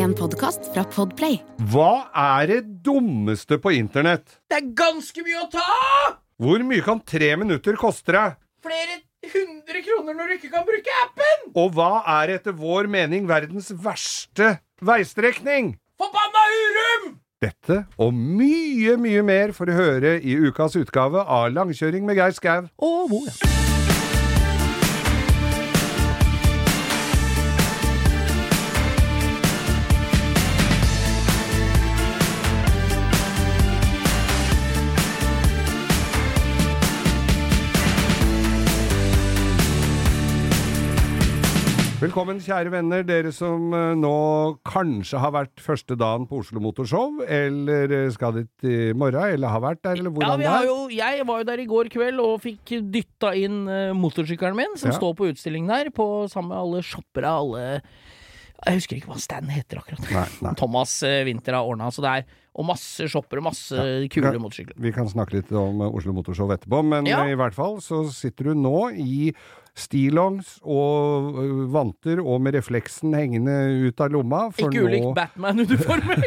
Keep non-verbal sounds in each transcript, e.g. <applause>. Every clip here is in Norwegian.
En podkast fra Podplay. Hva er det dummeste på internett? Det er ganske mye å ta av! Hvor mye kan tre minutter koste deg? Flere hundre kroner når du ikke kan bruke appen! Og hva er etter vår mening verdens verste veistrekning? Forbanna Urum! Dette og mye, mye mer får du høre i ukas utgave av Langkjøring med Geir Skau. Og hvor, Velkommen, kjære venner, dere som eh, nå kanskje har vært første dagen på Oslo Motorshow, eller eh, skal dit i morgen, eller har vært der, eller Ja, hvordan vi har er. jo, jeg var jo der i går kveld og fikk dytta inn uh, motorsykkelen min, som Ja. står på utstillingen der, på, sammen med alle shoppere, alle Jeg husker ikke hva Stan heter akkurat. Nei, nei. Thomas Winther har ordna, så det er Og masse shoppere, masse kule Ja. motorsykler. Vi kan snakke litt om eh, Oslo Motorshow etterpå, men Ja. eh, i hvert fall så sitter du nå i stillongs og vanter og med refleksen hengende ut av lomma. Ikke ulik nå Batman-uniformer.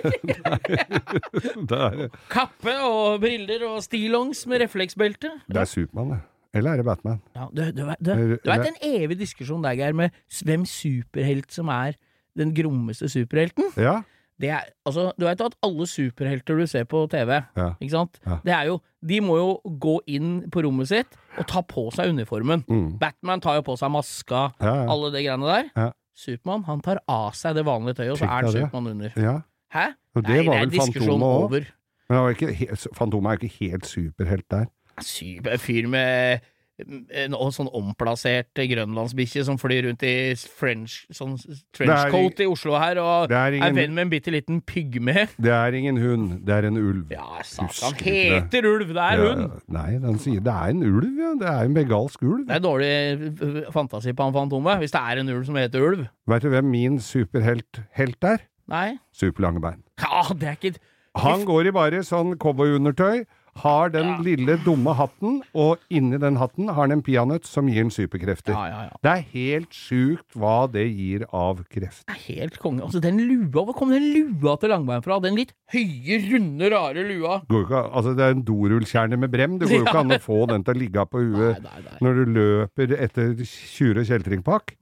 <laughs> er, Kappe og briller og stillongs med refleksbelte. det er Supermann, det. Eller er det Batman? Ja, du, du, du, du vet en evig diskusjon der, Geir, med hvem superhelt som er den grommeste superhelten? Ja? Det er, altså, du vet at alle superhelter du ser på TV, Ja. ikke sant? Ja. Det er jo, de må jo gå inn på rommet sitt og ta på seg uniformen. Mm. Batman tar jo på seg maska, Ja, alle de greiene der. Ja. Supermann, han tar av seg det vanlige tøyet, og så er han? Supermann under. Hæ? Og det Nei, var vel diskusjon Fantomet òg. over. Men Fantomet er jo ikke helt superhelt der. Super fyr med en sånn omplassert grønlandsbikkje som flyr rundt i French, sånn trenchcoat i Oslo her, og er, er er, venn med en bitte liten pygme. Det er ingen hund, det er en ulv. Ja, satan. Det. Heter ulv, det er Ja, hund! Nei, den sier det er en ulv, ja. Det er en begalsk ulv. Det er dårlig eh, fantasi på han Fantomet, hvis det er en ulv som heter ulv. Vet du hvem min superhelt helt er? Nei. Superlange bein. Ja, det er ikke Han går i bare sånn cowboyundertøy, har den Ja. lille dumme hatten, og inni den hatten har han en peanøtt som gir han superkrefter. Ja, ja. Det er helt sjukt hva det gir av kreft. Det er helt konge. Altså, den lua, hvor kom den lua til langveien fra? Den litt høye, runde, rare lua. Ikke, altså det er en dorullkjerne med brem. Det går jo ikke an å få den til å ligge på huet Nei, nei, nei. når du løper etter tjure kjeltringpakk.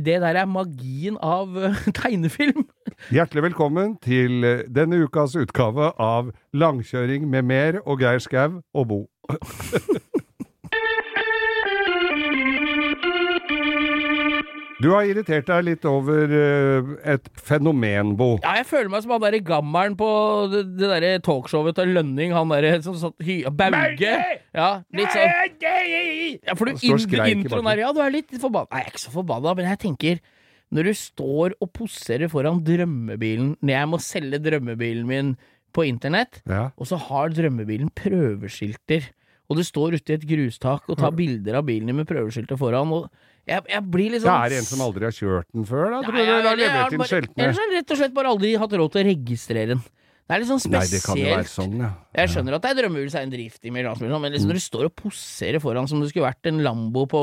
Det der er magien av uh, <laughs> tegnefilm. Hjertelig velkommen til eh, denne ukas utgave av Langkjøring med mer og Geir Skau og Bo. Du har irritert deg litt over eh, et fenomen, Bo. Ja, jeg føler meg som han derre gammelen på det, det derre talkshowet til Lønning, han derre som satt hy... Bauge! Ja, litt sånn Ja, for du Han står og in skreik i introen her, ja, du er litt forbanna. Nei, jeg er ikke så forbanna, men jeg tenker når du står og poserer foran drømmebilen Når jeg må selge drømmebilen min på internett, Ja. og så har drømmebilen prøveskilter, og du står ute i et grustak og tar bilder av bilen din med prøveskilter foran, og jeg, jeg blir liksom Det sånn er en som aldri har kjørt den før, da? Tror du du har levert inn skjeltene? skiltene? Eller så har jeg rett og slett bare aldri hatt råd til å registrere den. Det er litt sånn Nei, det kan jo være sånn, ja. Jeg skjønner at det er drømmehus er en driftig med landsbyen, men liksom når du står og poserer foran som det skulle vært en Lambo på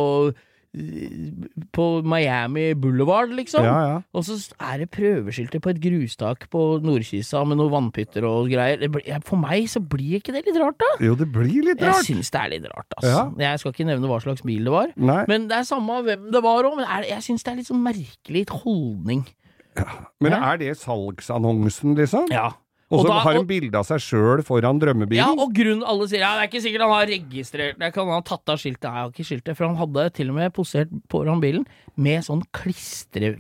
på Miami Boulevard, liksom. Ja, ja. Og så er det prøveskilter på et grustak på Nordkisa med noen vannpytter og greier. Det blir- For meg så blir ikke det litt rart, da? Jo, det blir litt rart. Jeg syns det er litt rart, altså. Jeg skal ikke nevne hva slags bil det var. Nei, Men det er samme hvem det var òg, men er, jeg syns det er litt sånn merkelig holdning. men er det salgsannonsen, liksom? Ja. Og så har han bilde av seg sjøl foran drømmebilen? Ja, og grunnen alle sier ja, det er ikke sikkert han har registrert Det kan han ha tatt av skiltet. Nei, jeg har ikke skiltet, for han hadde til og med posert foran bilen med sånn klistre...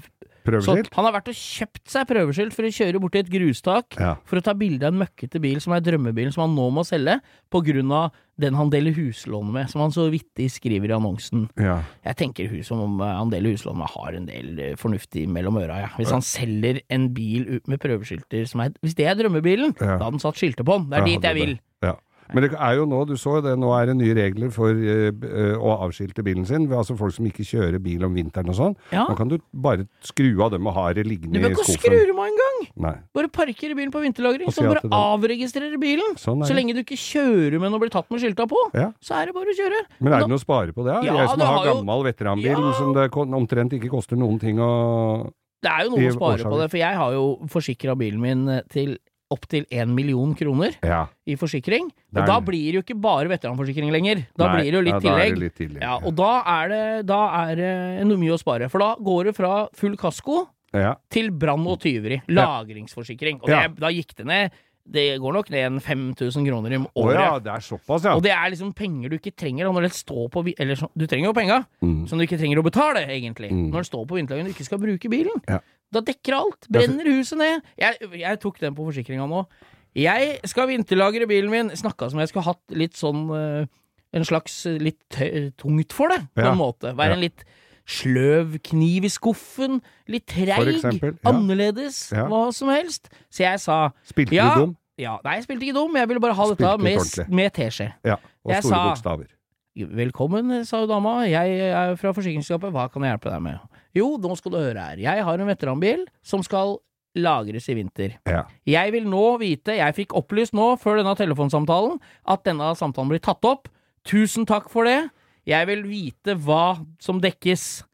Så han har vært og kjøpt seg prøveskilt for å kjøre bort til et grustak Ja. for å ta bilde av en møkkete bil som er drømmebilen som han nå må selge, på grunn av den han deler huslån med, som han så vittig skriver i annonsen. Ja. Jeg tenker som om eh, han deler huslån med har en del eh, fornuftig mellom øra, ja. Hvis han selger en bil med prøveskilter som er Hvis det er drømmebilen, da hadde han satt skilter på den. Det er dit jeg vil. Ja. Men det er jo nå, du så det, nå er det nye regler for uh, å avskilte bilen sin. Altså folk som ikke kjører bil om vinteren og sånn. Ja. Nå kan du bare skru av dem og ha det liggende Du liggende bør i ikke skuffen. skru dem av engang! Bare parker bilen på vinterlagring, så bare avregistrerer bilen. Sånn Så lenge du ikke kjører med den og blir tatt med skilta på, Ja. så er det bare å kjøre. Men er det noe å spare på det? Ja, jeg som har, har gammel jo- veteranbil Ja. som det omtrent ikke koster noen ting å Det er jo noe å spare på det, for jeg har jo forsikra bilen min til opptil én million kroner Ja. i forsikring. Og da blir det jo ikke bare veteranforsikring lenger. Da Nei, blir det jo litt ja, tillegg. det litt tillegg. Ja, og da er det, da er det mye å spare. For da går det fra full kasko ja. til brann og tyveri. Lagringsforsikring. Og det, da gikk det ned Det går nok ned en 5000 kroner i året. året. ja, det er såpass, ja. Og det er liksom penger du ikke trenger. Når det står på Eller så, du trenger jo penga, Mm. som du ikke trenger å betale, egentlig. Mm. Når det står på vinterdagen du ikke skal bruke bilen. Ja. Da dekker alt. Brenner huset ned. Jeg, jeg tok den på forsikringa nå. Jeg skal vinterlagre bilen min. Snakka som jeg skulle hatt litt sånn eh, En slags eh, litt tungt for det, på Ja. en måte. Være en litt sløv kniv i skuffen. Litt treig. eksempel, ja. Annerledes. Ja. Hva som helst. Så jeg sa Spilte Ja. du dum? ja, Nei, jeg spilte ikke dum. Jeg ville bare ha Spilte dette med, ordentlig. med teskje. Ja. Og Jeg store sa- bokstaver. Velkommen, sa dama. Jeg er fra forsikringsselskapet. Hva kan jeg hjelpe deg med? Jo, nå skal du høre her. Jeg har en veteranbil som skal lagres i vinter. Ja. Jeg vil nå vite, jeg fikk opplyst nå, før denne telefonsamtalen, at denne samtalen blir tatt opp. Tusen takk for det. Jeg vil vite hva som dekkes.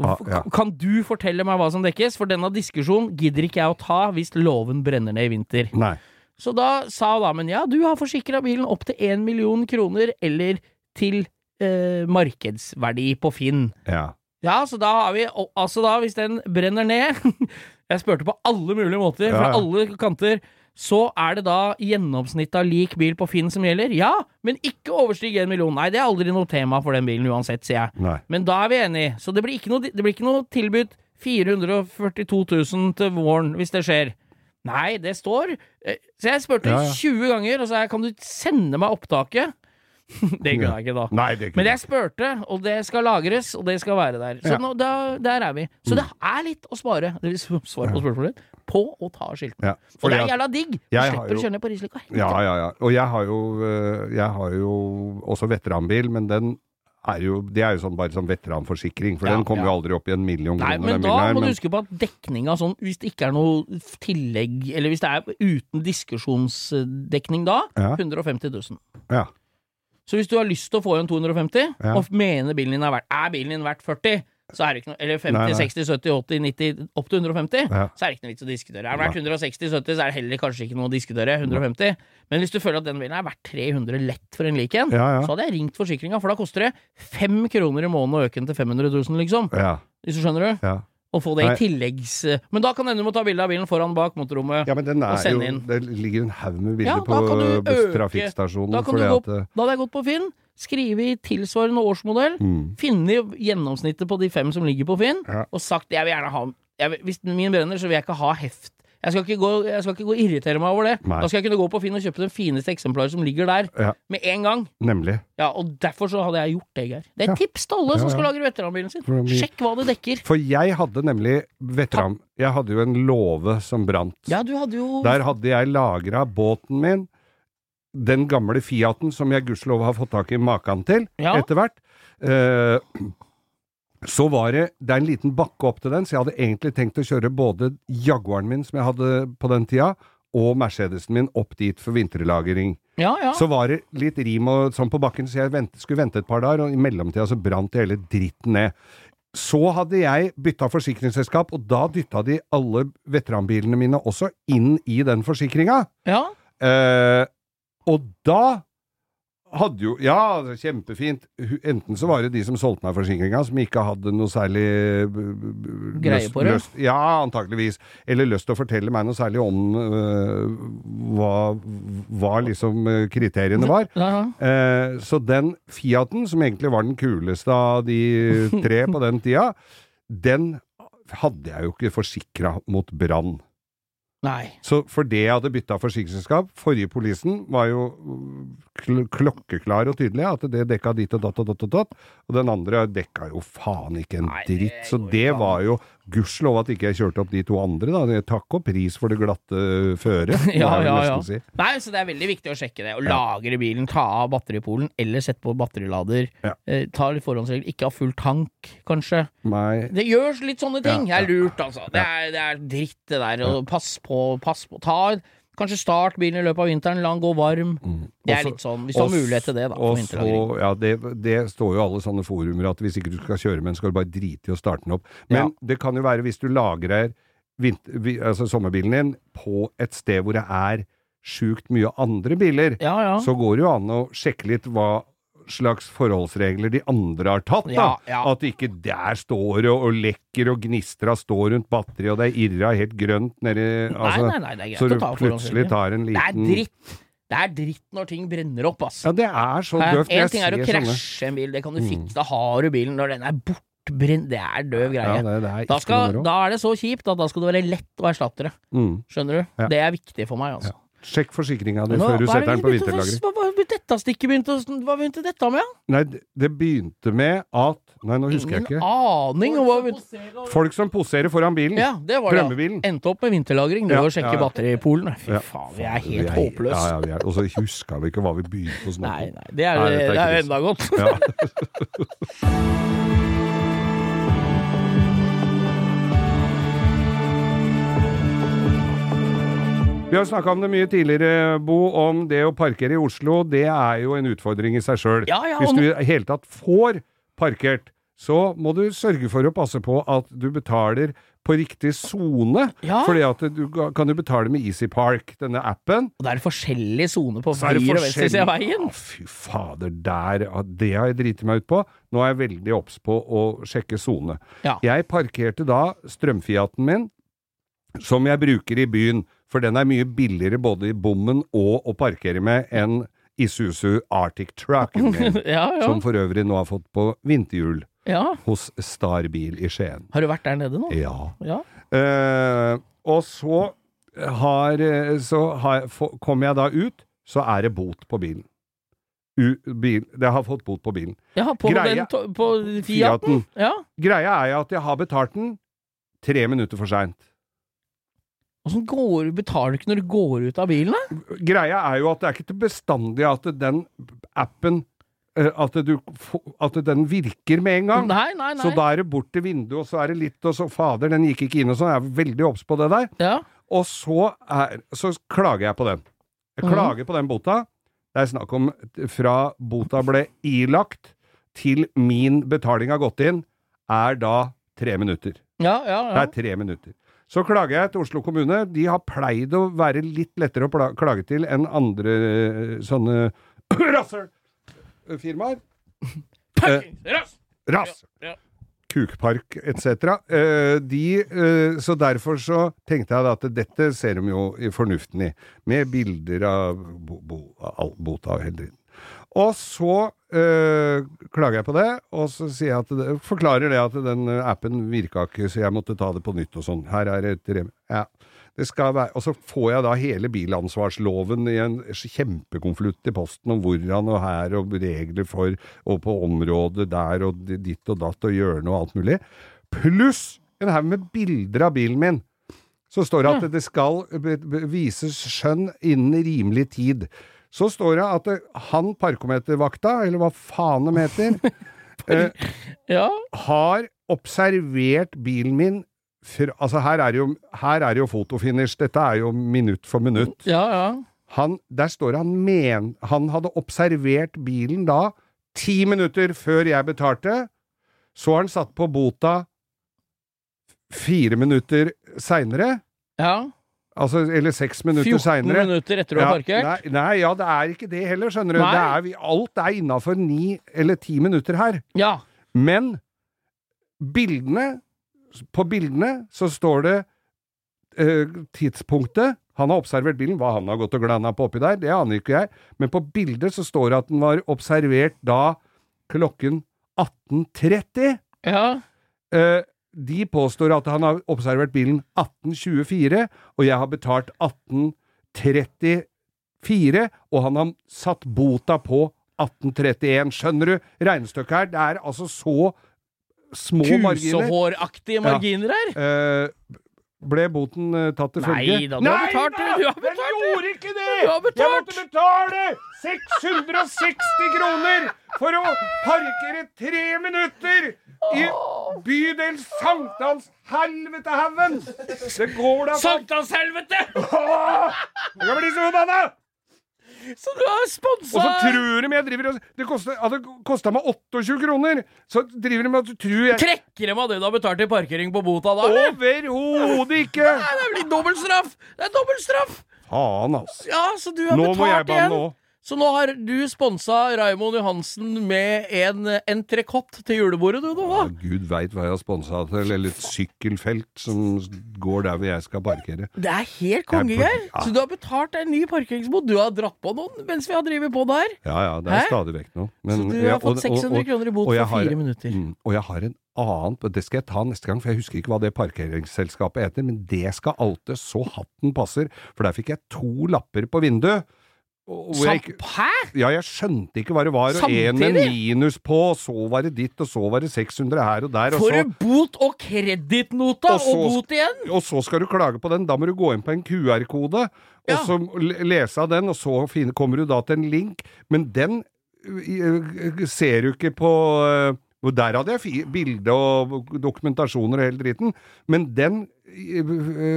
Ah, ja. Kan du fortelle meg hva som dekkes? For denne diskusjonen gidder ikke jeg å ta hvis loven brenner ned i vinter. Nei. Så da sa damen ja, du har forsikra bilen opp til én million kroner, eller til eh, markedsverdi på Finn. Ja. Ja, så da har vi Altså da, hvis den brenner ned <laughs> Jeg spurte på alle mulige måter, Ja, fra ja. alle kanter. Så er det da gjennomsnittet av lik bil på Finn som gjelder? Ja, men ikke overstig én million. Nei, det er aldri noe tema for den bilen uansett, sier jeg. Nei. Men da er vi enige. Så det blir ikke noe, det blir ikke noe tilbudt 442 000 til våren hvis det skjer. Nei, det står eh, Så jeg spurte Ja, ja. 20 ganger, og så jeg kan du sende meg opptaket? <laughs> det kunne jeg ikke da. Nei, det Men jeg spurte, og det skal lagres, og det skal være der. Så Ja. nå, da, der er vi. Så det er litt å spare, det vil på spørsmålet på å ta skiltene. ja. Og det er jævla digg! Du slipper å kjøre på Risløkka. Ja, ja, ja. Og jeg har jo, øh, jeg har jo også veteranbil, men den er jo, det er jo sånn, bare sånn veteranforsikring, for Ja, den kommer ja. jo aldri opp i en million Nei, kroner. men da her, må du huske på at dekninga sånn, hvis det ikke er noe tillegg, eller hvis det er uten diskusjonsdekning da, Ja. 150 000. Ja. Så hvis du har lyst til å få igjen 250, Ja. og mener bilen din er verdt Er bilen din verdt 40, så er det ikke noe Eller 50, Nei, nei. 60, 70, 80, 90, opp til 150, Ja. så er det ikke noe vits å diskutere. Er den verdt 160, 70, så er det heller kanskje ikke noe å diskutere. 150. Men hvis du føler at den bilen er verdt 300 lett for en lik en, Ja, ja. så hadde jeg ringt forsikringa, for da koster det 5 kroner i måneden å øke den til 500 000, liksom. Ja, Hvis du skjønner du? Og få det Nei. i tilleggs... Men da kan hende du må ta bilde av bilen foran bak motorrommet. ja, men den Og er sende jo inn. Det ligger en haug med bilder Ja, på kan du øke- trafikkstasjonen. Da, kan du gå, at, øh, da hadde jeg gått på Finn, skrevet i tilsvarende årsmodell, mm, funnet gjennomsnittet på de fem som ligger på Finn, Ja. og sagt jeg vil gjerne ha jeg Hvis min brenner, så vil jeg ikke ha heft. Jeg skal ikke gå, jeg skal ikke gå og irritere meg over det. Nei. Da skal jeg kunne gå på Finn og kjøpe det fineste eksemplaret som ligger der, Ja. med en gang. nemlig. Ja, Og derfor så hadde jeg gjort det, Geir. Det er Ja. tips til alle som skal lagre veteranbilen sin. Sjekk hva det dekker. For jeg hadde nemlig veteran... Jeg hadde jo en låve som brant. Ja, du hadde jo Der hadde jeg lagra båten min, den gamle Fiaten som jeg gudskjelov har fått tak i maken til Ja. etter hvert. Eh, så var det Det er en liten bakke opp til den, så jeg hadde egentlig tenkt å kjøre både Jaguaren min, som jeg hadde på den tida, og Mercedesen min opp dit for vinterlagring. Ja, ja. Så var det litt rim og sånn på bakken, så jeg vent, skulle vente et par dager, og i mellomtida så brant hele dritten ned. Så hadde jeg bytta forsikringsselskap, og da dytta de alle veteranbilene mine også inn i den forsikringa. ja. Eh, og da hadde jo Ja, kjempefint. Enten så var det de som solgte meg forsikringa, som ikke hadde noe særlig Greie på det? Løst, Ja, antakeligvis. Eller lyst til å fortelle meg noe særlig om øh, hva, hva liksom øh, kriteriene var. ja, ja. Eh, så den Fiaten, som egentlig var den kuleste av de tre på den tida, den hadde jeg jo ikke forsikra mot brann. Nei. Så for det jeg hadde bytta forsikringsselskap, forrige polisen var jo kl klokkeklar og tydelig at det dekka dit og datt og datt og datt, og den andre dekka jo faen ikke en Nei, dritt. Så det var jo gudskjelov at ikke jeg kjørte opp de to andre, da. Takk og pris for det glatte føret, <laughs> Ja, ja, ja. si. Nei, så det er veldig viktig å sjekke det. Å lagre bilen, ta av batteripolen, eller sette på batterilader. Ja. Eh, ta litt forhåndsregler. Ikke ha full tank, kanskje. Nei, Det gjør litt sånne ting. Ja, Det er lurt, altså. Det er, det er dritt, det der. Pass på, pass på. Ta Kanskje start bilen i løpet av vinteren, la den gå varm. Det er litt sånn, hvis du har mulighet til det, da. Og så, ja, det, det står jo alle sånne forumer at hvis ikke du skal kjøre med den, skal du bare drite i å starte den opp. Men Ja. det kan jo være hvis du lagrer vinter, altså sommerbilen din på et sted hvor det er sjukt mye andre biler, Ja, ja. så går det jo an å sjekke litt hva slags forholdsregler de andre har tatt, da. Ja, ja. At ikke der står og, og lekker og gnistra står rundt batteriet, og det er irra helt grønt nedi altså, nei, nei, nei, det er Så du å ta plutselig tar en Det er liten dritt. Det er dritt når ting brenner opp, ass. Ja, det er så døvt. En ting er å krasje en bil, det kan du fikse. Da har du bilen. Når den er bortbrent, det er døv Ja, greie. det, det er Da, skal, da er det så kjipt at da skal det være lett å erstatte det. Mm. Skjønner du? Ja. Det er viktig for meg, altså. Sjekk forsikringa di før du er det setter den på begynte- vinterlagring. Hva var dette stikket begynte Hva begynte dette med? da? Nei, det- det begynte med at Nei, nå husker jeg Ingen ikke. aning om hva begynte Folk som poserer foran bilen. Ja, det var det. Endte opp med vinterlagring. Det Ja, å sjekke ja, ja. batteripolen. Fy Ja. faen, vi er helt håpløse. Ja, ja, og så huska vi ikke hva vi begynte å snakke om. nei, det er, Nei, dette er det er jo enda godt. Ja. <laughs> Vi har snakka om det mye tidligere, Bo, om det å parkere i Oslo. Det er jo en utfordring i seg sjøl. Ja, ja, Hvis du i det hele tatt får parkert, så må du sørge for å passe på at du betaler på riktig sone. Ja. Fordi at du kan jo betale med EasyPark, denne appen. Og det er forskjellige sone på høyre og venstre side av veien. Å, fy fader, der, det har jeg driti meg ut på. Nå er jeg veldig obs på å sjekke sone. Ja. Jeg parkerte da strømfiaten min, som jeg bruker i byen, for den er mye billigere både i bommen og å parkere med enn Isuzu Arctic Trucken <laughs> min, Ja, ja. som for øvrig nå har fått på vinterhjul ja. hos Starbil i Skien. Har du vært der nede nå? Ja. Ja. Eh, og så har Så har, kom jeg da ut, så er det bot på bilen. U, bil, det har fått bot på bilen. ja på, Greia- den, på Fiaten? Ja. Greia er jo at jeg har betalt den tre minutter for seint. Åssen går betaler du ikke når du går ut av bilen, da? Greia er jo at det er ikke til bestandig at den appen eh, at, du, at den virker med en gang. Nei, nei, nei. Så da er det bort til vinduet, og så er det litt, og så fader, den gikk ikke inn og sånn. Jeg er veldig obs på det der. ja. Og så, er, så klager jeg på den. Jeg klager klager på den bota. Det er snakk om fra bota ble ilagt til min betaling har gått inn, er da tre minutter. Ja, ja, Det er tre minutter. Så klager jeg til Oslo kommune. De har pleid å være litt lettere å klage til enn andre eh, sånne <coughs> rasshølfirmaer. <laughs> Parkeringsrass! Rass! Ja. Kukpark etc. Eh, de, eh, så derfor så tenkte jeg at dette ser de jo i fornuften i, med bilder av bo, bo, bota og hele dritten. Og så øh, klager jeg på det, og så det, forklarer det at den eh, appen virka ikke, så jeg måtte ta det på nytt og sånn. Her er et rem... Ja. Det skal være, og så får jeg da hele bilansvarsloven i en kjempekonflutt i posten om hvordan og her, og regler for, og på området der, og ditt og datt, og hjørne og alt mulig. Pluss en haug med bilder av bilen min. Så står det at det skal be- vises skjønn innen rimelig tid. Så står det at han parkometervakta, eller hva faen de heter, <laughs> eh, Ja. har observert bilen min for, Altså, her er, jo, her er jo fotofinish. Dette er jo minutt for minutt. Ja, ja. Han, der står det han men... Han hadde observert bilen da ti minutter før jeg betalte. Så har han satt på bota fire minutter seinere. ja. Altså, eller seks minutter 14 seinere. minutter etter du har parkert? nei, nei, ja, det er ikke det heller, skjønner du. Er, alt er innafor ni eller ti minutter her. Ja. Men bildene På bildene så står det eh, tidspunktet Han har observert bilen. Hva han har gått og glana på oppi der, det aner ikke jeg. Men på bildet så står det at den var observert da klokken 18.30. Ja. Eh, de påstår at han har observert bilen 1824, og jeg har betalt 1834, og han har satt bota på 1831. Skjønner du regnestykket her? Det er altså så små marginer. Kusehåraktige marginer her. Eh, ble boten eh, tatt til følge? Nei da, du har betalt det. Du har betalt jeg gjorde ikke det! Du har betalt. Jeg måtte betale 660 kroner for å parkere tre minutter I bydel Sankthans helvetehaugen! Det går da Sankthanshelvete! Jeg kan bli så forbanna! Så du har Og så tror de jeg driver og Det kosta, hadde kosta meg 28 kroner! Så driver de med at du tror jeg Trekker de av det du har betalt i parkering på bota da, eller? Overhodet ikke! Nei, det blir dobbeltstraff! Det er dobbeltstraff! Faen, altså. Ja, så du har Nå må jeg betalt banne igjen. òg. Så nå har du sponsa Raymond Johansen med en entrecôte til julebordet, du nå, Ja, Gud veit hva jeg har sponsa til, eller et sykkelfelt som går der hvor jeg skal parkere. Det er helt kongegøy! Ja. Så du har betalt en ny parkeringsbod? Du har dratt på noen mens vi har drevet på der. Ja ja, det er Hæ? stadig vekk noe. Men Så du har fått og- og- 600 og- kroner i bot for har- fire minutter. Mm, og jeg har en annen, det skal jeg ta neste gang, for jeg husker ikke hva det parkeringsselskapet heter, men det skal alltid så hatten passer, for der fikk jeg to lapper på vinduet. Hæ?! Ja, jeg skjønte ikke hva det var, og en med Samtidig? minus på, og så var det ditt, og så var det 600 her og der, og Får du bot og kredittnota Og og, bot igjen? og så skal du klage på den, da må du gå inn på en QR-kode, Ja. og så lese av den, og så finne, kommer du da til en link, men den ser du ikke på Der hadde jeg bilde og dokumentasjoner og hele dritten, men den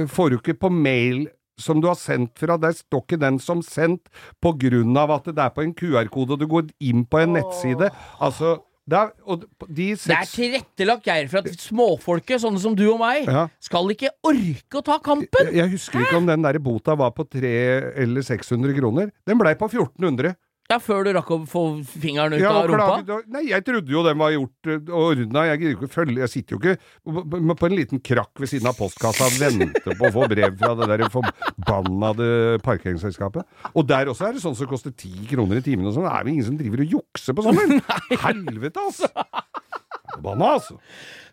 får du ikke på mail som du har sendt fra, der står ikke den som sendt på grunn av at det er på en QR-kode og du går inn på en nettside. Altså, det er, og de Det er tilrettelagt, Geir, for at småfolket, sånne som du og meg, Ja. skal ikke orke å ta kampen! Jeg, jeg husker ikke om den der bota var på 300 eller 600 kroner. Den blei på 1400. Ja, Før du rakk å få fingeren ut Ja, av rumpa? klaget, nei, jeg trodde jo den var gjort øh, og ordna. Jeg Jeg sitter jo ikke på en liten krakk ved siden av postkassa og venter på å få brev fra det der forbannede parkeringsselskapet. Og der også er det sånn som koster ti kroner i timen og sånn. Det er jo ingen som driver og jukser på sånn. <laughs> Helvete, altså! Banna, altså.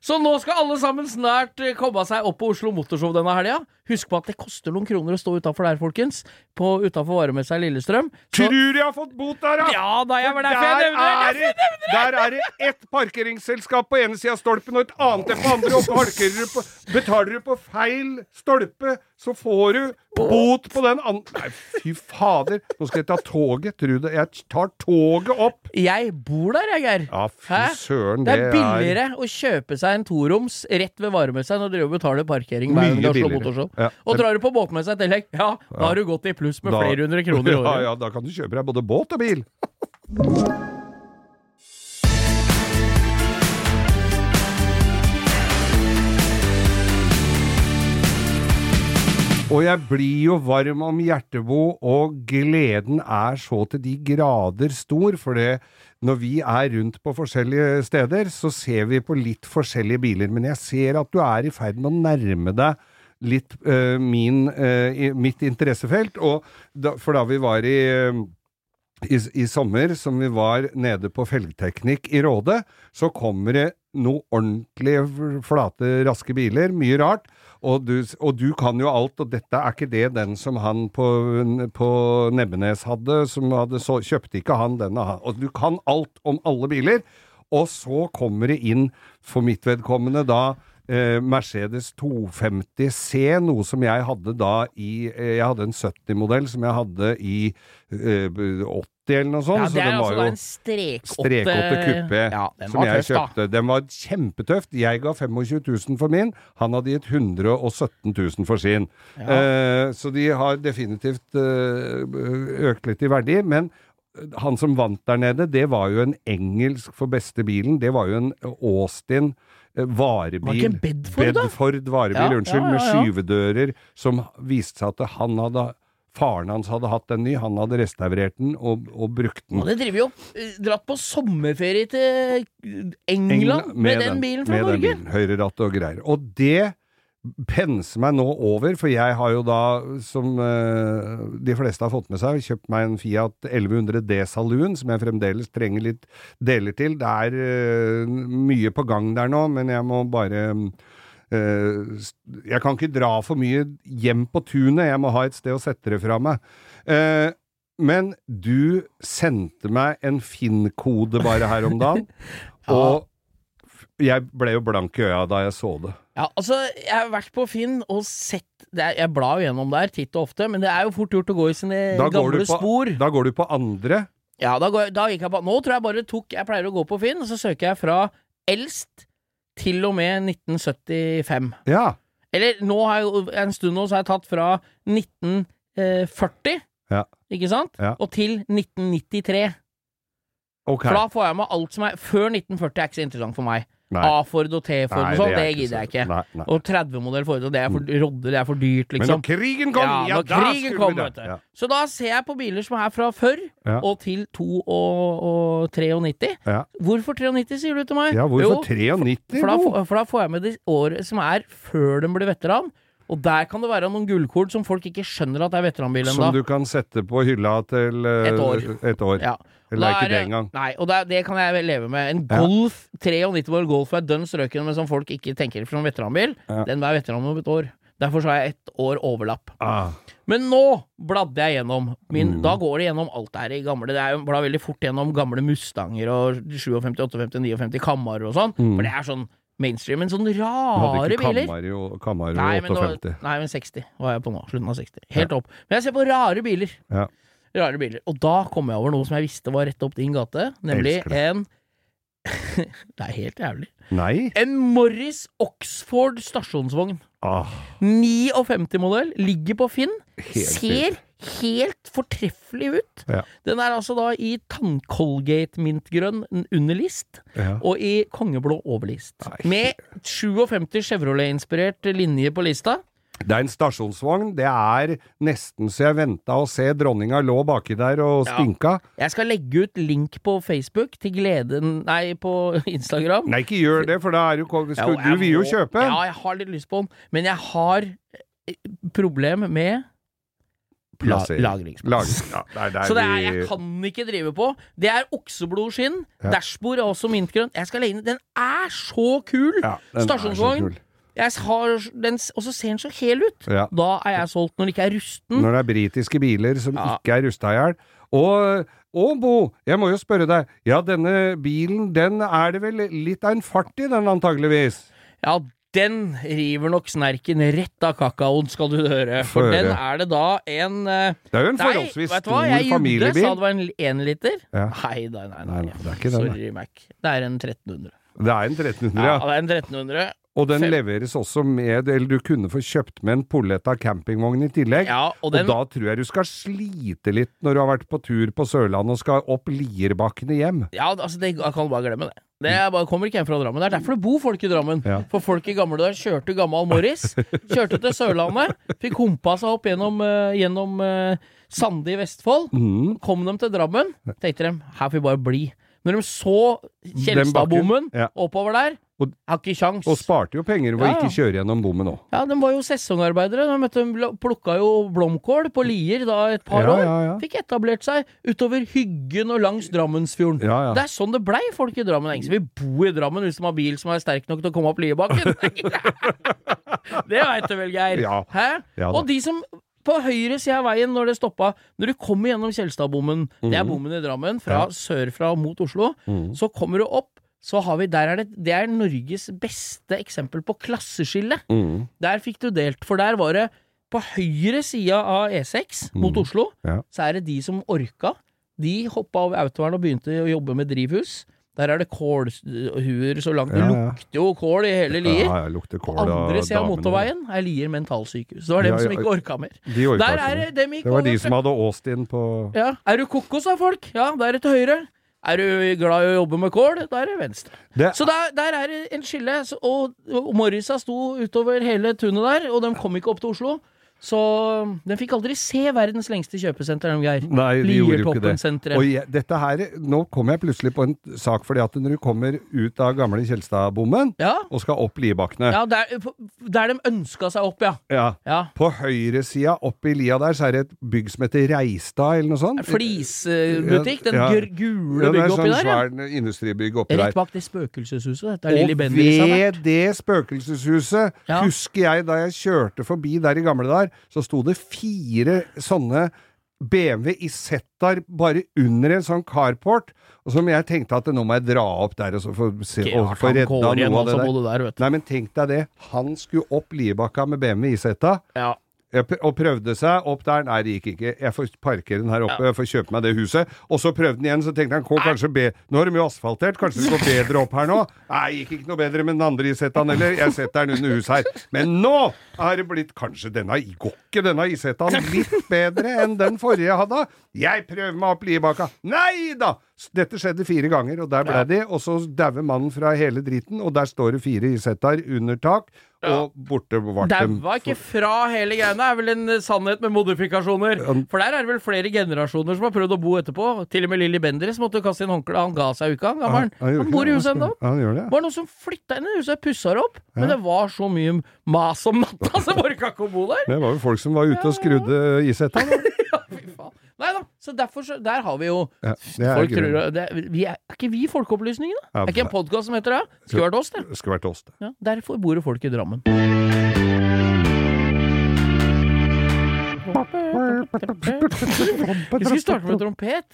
Så nå skal alle sammen snart eh, komme seg opp på Oslo Motorshow denne helga. Husk på at det koster noen kroner å stå utafor der, folkens. På Utafor varemessa i Lillestrøm. Så, Tror jeg har fått bot der, ja! ja da, jeg var derfor jeg Der nevner det! er, der er det ett parkeringsselskap på ene sida av stolpen og et annet på andre. Og parkerer du på, betaler du på feil stolpe, så får du bot på den andre Nei, fy fader! Nå skal jeg ta toget, Trude det. Jeg tar toget opp! Jeg bor der, jeg, Geir. Ja, fy søren, Det er billigere å kjøpe seg en toroms rett ved varemessa enn å drive og betale parkering hver gang du har slått Motorshow. Ja. Og drar du på båtmesse i tillegg, ja, da har du gått i pluss med Da- flere hundre kroner i <laughs> Ja, året. ja, da kan du kjøpe deg både båt og bil. Og jeg blir jo varm om hjertebo, og gleden er så til de grader stor, for det når vi er rundt på forskjellige steder, så ser vi på litt forskjellige biler. Men jeg ser at du er i ferd med å nærme deg litt uh, min, uh, mitt interessefelt. Og da, for da vi var i øh, i, i sommer, som vi var nede på Felgteknikk i Råde, så kommer det noe ordentlig flate, raske biler. Mye rart. Og du, og du kan jo alt, og dette er ikke det den som han på, på Nebbenes hadde, som hadde så, kjøpte ikke han denne. Og du kan alt om alle biler. Og så kommer det inn, for mitt vedkommende da, eh, Mercedes 250 C, noe som jeg hadde da i eh, Jeg hadde en 70-modell som jeg hadde i eh, 80 eller noe sånt. Ja, så det er så var altså en strekåtte kuppe Ja, som jeg tøff, da. kjøpte. Den var kjempetøft. Jeg ga 25 000 for min. Han hadde gitt 117 000 for sin. Eh, så de har definitivt eh, økt litt i verdi. Men han som vant der nede, det var jo en engelsk for beste bilen. Det var jo en Austin eh, varebil. Var Bedford. Bedford varebil, Ja, unnskyld. ja, ja, Med skyvedører som viste seg at han hadde Faren hans hadde hatt den ny, han hadde restaurert den og, og brukt den. Og det driver og eh, dratt på sommerferie til England, med, den, bilen fra med Norge. Den bilen, Høyreratt og greier. Og det penser meg nå over, for jeg har jo da, som eh, de fleste har fått med seg, kjøpt meg en Fiat 1100 D Saloon, som jeg fremdeles trenger litt deler til. Det er eh, mye på gang der nå, men jeg må bare eh, Jeg kan ikke dra for mye hjem på tunet, jeg må ha et sted å sette det fra meg. Eh, men du sendte meg en Finn-kode bare her om dagen, <laughs> og jeg ble jo blank i øya da jeg så det. Ja, altså, jeg har vært på Finn og sett det er, Jeg blar jo gjennom der titt og ofte, men det er jo fort gjort å gå i sine Da gamle på, spor. da går du på andre. Ja, da, går, da gikk jeg på Nå tror jeg bare tok Jeg pleier å gå på Finn, og så søker jeg fra eldst til og med 1975. Ja. Eller nå har jeg en stund nå så har jeg tatt fra 1940, Ja. ikke sant, Ja. og til 1993. Okay. For da får jeg med alt som er Før 1940 er ikke så interessant for meg. A-Ford og T-Ford og sånn, det, det gidder jeg ikke. Nei, nei. Og 30-modell Ford, og det er for rodde, det er for dyrt, Men liksom. når krigen kom, ja, Ja, da krigen kom, vi det. Ja. Så da ser jeg på biler som er fra før Ja. og til 2 og, og 93. Ja. Hvorfor 93, sier du til meg? ja, hvorfor Jo, 93? for da, får- for da får jeg med det året som er før den blir veteran. Og der kan det være noen gullkorn som folk ikke skjønner at det er veteranbil ennå. Som du kan sette på hylla til uh, Et år. Et år. Ja. Eller er ikke det engang. Nei, og det, det kan jeg leve med. En Ja. Golf 93 år Golf er dønn strøken, men som folk ikke tenker for en veteranbil, Ja. den er veteran om et år. Derfor så har jeg ett år overlapp. Ah. Men nå bladde jeg gjennom min Mm. Da går det gjennom alt det her i gamle Det er jo blar veldig fort gjennom gamle Mustanger og 57, 58, 59 Camaro og sånn. Mm. For det er sånn mainstream. Men sånne rare biler. Camaro, Camaro Nei men, nå, 58. nei, men 60 var jeg på nå. Slutten av 60. Helt opp. Men jeg ser på rare biler. Ja. Rare biler. Og da kom jeg over noe som jeg visste var rett opp din gate, nemlig en <laughs> Det er helt jævlig. Nei? En Morris Oxford stasjonsvogn. Ah, 59-modell. Ligger på Finn. helt Ser helt fortreffelig ut. Ja. Den er altså da i tanncolgate-mintgrønn underlist ja. og i kongeblå overlist. Nei. Med 57 Chevrolet-inspirert linje på lista. Det er en stasjonsvogn. Det er nesten så jeg venta å se dronninga lå baki der og Ja. stinka. Jeg skal legge ut link på Facebook til gleden Nei, på <laughs> Instagram. Nei, ikke gjør det, for da er Jo, skal, du vil jo kjøpe. Ja, jeg har litt lyst på den, men jeg har eh, problem med la lagringsplass. Lagring. Ja, <laughs> der Så det er, jeg kan ikke drive på. Det er okseblodskinn. Ja. Dashbord er også mintgrønt. Jeg skal legge inn Den er så kul! ja, den Stasjonsvogn. Jeg den, og så ser den så hel ut. Ja. Da er jeg solgt når den ikke er rusten. Når det er britiske biler som Ja. ikke er rusta i hjel. Og, og Bo, jeg må jo spørre deg. Ja, denne bilen, den er det vel litt av en fart i, den antageligvis? Ja, den river nok snerken rett av kakaoen, skal du høre. For den er det da en eh, Det er jo en Nei, forholdsvis vet du stor hva? Jeg gjorde, familiebil. sa det var en énliter. Ja. Nei, nei, nei. Nei, nei. nei, det er ikke den. Sorry, Mac. Det er en 1300. Det er en 1300, Ja, ja. det er en 1300. Og den Fem- leveres også med Eller du kunne få kjøpt med en Poletta campingvogn i tillegg. Ja, og Og da tror jeg du skal slite litt når du har vært på tur på Sørlandet og skal opp Lierbakkene hjem. Ja, altså, det, jeg kan bare glemme det. Det bare, kommer ikke hjem fra Drammen. Det er derfor det bor folk i Drammen. Ja. For folk i gamle dager kjørte gammal Morris. <laughs> Kjørte til Sørlandet. Fikk humpa seg opp gjennom, uh, gjennom uh, Sande i Vestfold. Mm. Kom de til Drammen, tenkte de her får vi bare bli. Når de så Kjelstadbommen ja. oppover der, Og- har ikke sjans. Og sparte jo penger ved Ja, ja. ikke kjøre gjennom bommen òg. Ja, de var jo sesongarbeidere. De vet, de plukka jo blomkål på Lier da et par Ja, år. ja, ja. Fikk etablert seg utover Hyggen og langs Drammensfjorden. Ja, ja. Det er sånn det blei folk i Drammen. Det ingen vil bo i Drammen hvis de har bil som er sterk nok til å komme opp Liebakken. <laughs> <laughs> det veit du vel, Geir. Ja. Hæ? Ja og de som på høyre side av veien når det stoppa Når du kommer gjennom Kjelstadbommen, det Mhm. er bommen i Drammen, fra sørfra mot Oslo, mm. så kommer du opp, så har vi Der er det Det er Norges beste eksempel på klasseskille. Mm. Der fikk du delt, for der var det på høyre sida av E6 mot Mhm. Oslo, Ja. så er det de som orka. De hoppa av autovernet og begynte å jobbe med drivhus. Der er det kålhuer så langt. Det Ja, ja. lukter jo kål i hele Lier. Ja, lukter kål På andre sida av motorveien er Lier mentalsykehus. Det var dem som ikke orka mer. De orka det dem Det var de som hadde Austin på Ja. Er du kokos, da, folk? Ja, der er til høyre. Er du glad i å jobbe med kål? Da er det venstre. det, Så der, der er det en skille. Og, Morrisa sto utover hele tunet der, og de kom ikke opp til Oslo. Så den fikk aldri se verdens lengste kjøpesenter, Geir. Nei, de gjorde jo ikke det. Og jeg, dette her, nå kom jeg plutselig på en sak, fordi at når du kommer ut av gamle Kjelstadbommen Ja, og skal opp Liebakkene ja der, der de ønska seg opp, ja. ja. ja. På høyresida opp i lia der, så er det et bygg som heter Reistad, eller noe sånt. Flisbutikk. Den Ja. oppi gule Ja, det er bygget sånn der, svær industribygg oppi der. Rett bak det spøkelseshuset. Der Lilly Bendriss har vært. ved det spøkelseshuset, husker jeg da jeg kjørte forbi der i gamle dager, så sto det fire sånne BMW i Settar bare under en sånn carport, og som jeg tenkte at nå må jeg dra opp der og så få, se, og få redda noe av det der. der. Nei, men tenk deg det. Han skulle opp Liebakka med BMW i Setta. Ja. Og prøvde seg opp der. Nei, det gikk ikke. Jeg får parkere den her oppe, jeg får kjøpe meg det huset. Og så prøvde den igjen, så tenkte han kanskje be Nå har de jo asfaltert, kanskje det går bedre opp her nå? Nei, gikk ikke noe bedre med den andre isetaen heller. Jeg setter den under huset her. Men nå har det blitt Kanskje denne går ikke denne isetaen litt bedre enn den forrige jeg hadde? Jeg prøver meg opp Liebakka. Nei da! Dette skjedde fire ganger, og der ble de. Og så dauer mannen fra hele driten, og der står det fire isetaer under tak, og borte ble dem. Daua ikke fra hele greiene, er vel en eh, sannhet med modifikasjoner. For der er det vel flere generasjoner som har prøvd å bo etterpå. Til og med Lilly Bendriss måtte kaste inn håndkleet. Han ga seg jo ikke, han gammelen. Han ikke bor i huset ennå. Ja, han det. Det var noen som flytta inn i huset, pussa det opp, men det var så mye mas om natta, så <laughs> det orka ikke å bo der. Det var jo folk som var ute og skrudde ishetta. da. Nei da, så derfor så Der har vi jo Ja, er Folk grunnen. tror det, vi er, er ikke vi Folkeopplysningen, da? Ja, er ikke en podkast som heter det? Skulle vært oss. Det skulle vært oss, det. Ja, derfor bor det folk i Drammen. Vi skulle starte med trompet.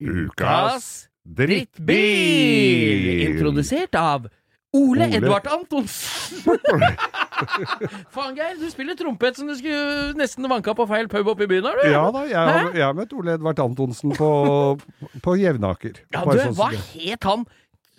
Ukas Drittbil! Introdusert av Ole, Ole. Edvard Antonsen. <laughs> Faen, Geir, du spiller trompet som du skulle nesten vanka på feil pub oppe i byen, har du? Ja da, jeg har, jeg har møtt Ole Edvard Antonsen på, på Jevnaker. Ja, du, sånn hva het han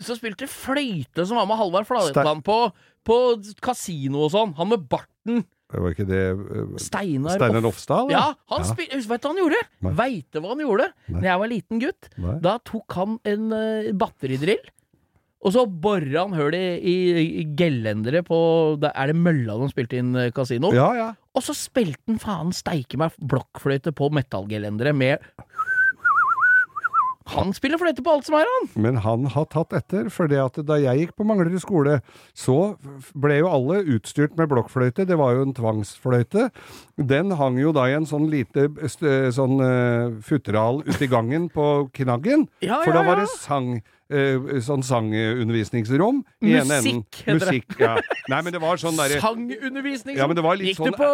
som spilte fløyte som var med Halvard Flatland på, på kasino og sånn? Han med barten. Det var ikke det eh, Steinar Steinar Lofstad? Ja, han spil... Vet du hva han gjorde? Nei. Veit du hva han gjorde? Nei. Når jeg var liten gutt, Nei. da tok han en uh, batteridrill. Og så borer han høl i, i, i gelenderet på Er det Mølla de spilte inn eh, kasino? Ja, ja. Og så spilte han faen steike meg blokkfløyte på metallgelenderet med Han spiller fløyte på alt som er, han! Men han har tatt etter, for da jeg gikk på Manglerud skole, så ble jo alle utstyrt med blokkfløyte. Det var jo en tvangsfløyte. Den hang jo da i en sånn lite sånn uh, futteral ute i gangen på knaggen. Ja, For ja, da var det sang, sånn sangundervisningsrom. Musikk, heter det. Musikk, ja. Nei, men det var sånn derre Sangundervisningsrom? Ja, men det var litt gikk sånn- Du på,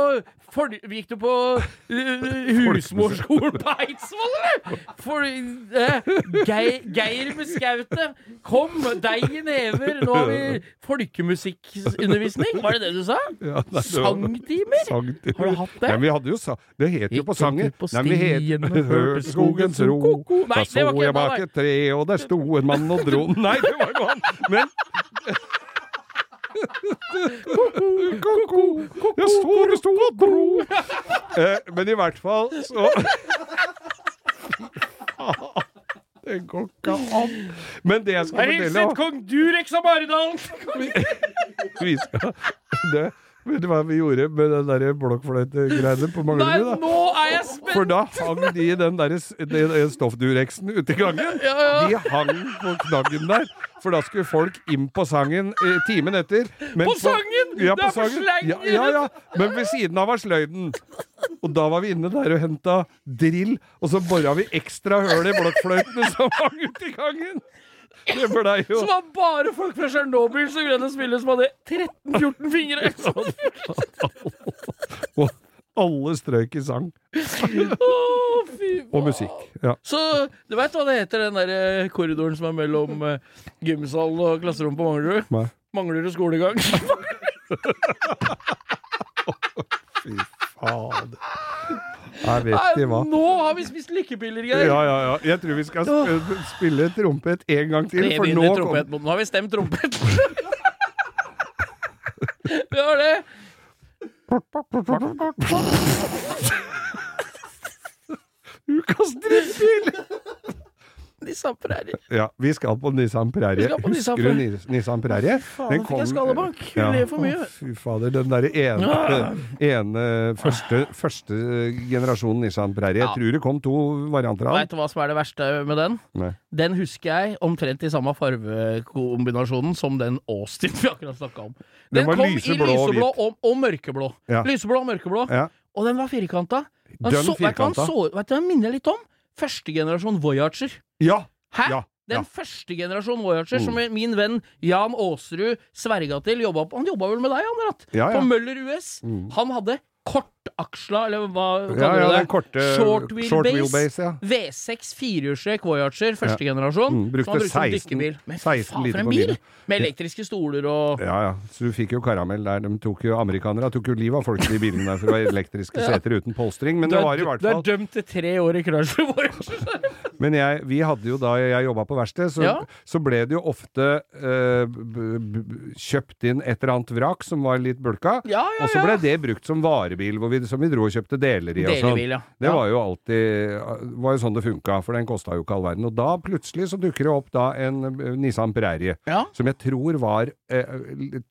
for, gikk du på <laughs> uh, husmorskolen på Eidsvoll, eller? For uh, Geir, Geir med skautet. Kom, deg i never. Nå har vi folkemusikkundervisning. Var det det du sa? Ja, nei, Sangtimer? Sangtimer. Har du hatt det? Men vi hadde jo sa Det het jo på sangen. Nei, vi het- Hørte skogens ro. Nei, Da så jeg bak et tre, og der sto en mann og dro Nei, det var ikke han! Men Ko-ko, jeg så det sto og dro. Eh, men i hvert fall så Det går ikke an. Men det jeg skal fortelle hilset kong Durex av Maridalen! vi skal, det, Vet du hva vi gjorde med den der blokkfløytegreiene på Nei, Manglerud? da? nå er jeg spent! For da hang de den der den- stoffdureksen ute i gangen. Ja, ja. De hang på knaggen der. For da skulle folk inn på sangen eh, timen etter. Men På sangen? Ja, Det er for sangen. sleng! Ja, ja, ja. Men ved siden av var sløyden. Og da var vi inne der og henta drill, og så bora vi ekstra høl i blokkfløytene som hang ute i gangen. Det ble jo Som var bare folk fra Tsjernobyl som greide å spille som hadde 13-14 fingre! <laughs> Og alle strøk i sang. oh, fy Og musikk. Ja. Så du veit hva det heter, den der eh, korridoren som er mellom uh, gymsalen og klasserommet på Manglerud? Mangler du skolegang. <laughs> Fy fader. Jeg vet ikke hva. nå har vi spist lykkepiller, Geir! Ja, ja, ja. Jeg tror vi skal sp spille trompet en gang til, for nå kom. Nå har vi stemt trompet. <laughs> vi har det. Ukas drittbil! Nissan Prairie. Ja, vi skal på Nissan Prairie. På Nissan Husker du. Nissan Prairie? Faen, fikk jeg skallebank. Ja, ler for mye. Fy fader, den derre ene, ene første, første generasjonen Nissan Prairie. Jeg Ja. tror det kom to varianter av Veit du hva som er det verste med den? Nei. Den husker jeg omtrent i samme farvekombinasjonen som den Austin vi akkurat snakka om. Den den kom lyseblå i lyseblå hvit. og, og mørkeblå. Ja. Lyseblå og mørkeblå. Ja. Og den var firkanta. Den den firkanta. så- Vet du hva den minner litt om? Første generasjon Voyager. Ja! Hæ? Ja, Den ja. første generasjon Voyager Mm. som min venn Jan Aasrud sverga til. Jobba på, han jobba vel med deg, Andrat? Ja, ja. På Møller US. Mm. Han hadde korte kortaksla, eller hva Ja, kaller ja, du det? den korte Short short wheelbase. wheelbase, ja. V6 firehjulstrekk Voyager, første generasjon. Mm, brukte som var brukt som 16 dykkerbil. Men 16 faen, liter for en på bil! Med elektriske stoler og Ja, ja. Så du fikk jo karamell der. De tok jo, Amerikanere tok jo livet av folk i de bilene der for å være elektriske <laughs> seter uten polstring. Men det var i hvert fall Du er dømt til tre år i Chrysler Voyager. <laughs> Men jeg, vi hadde jo da jeg jobba på verksted, så, Ja. så ble det jo ofte b, kjøpt inn et eller annet vrak som var litt bulka. Ja, ja, Og så ble ja. det brukt som varebil, hvor vi, som vi dro og kjøpte deler i. og sånn. Ja. Det var jo alltid var jo sånn det funka, for den kosta jo ikke all verden. Og da plutselig så dukker det opp da en eh, Nissan Prairie, Ja. som jeg tror var eh,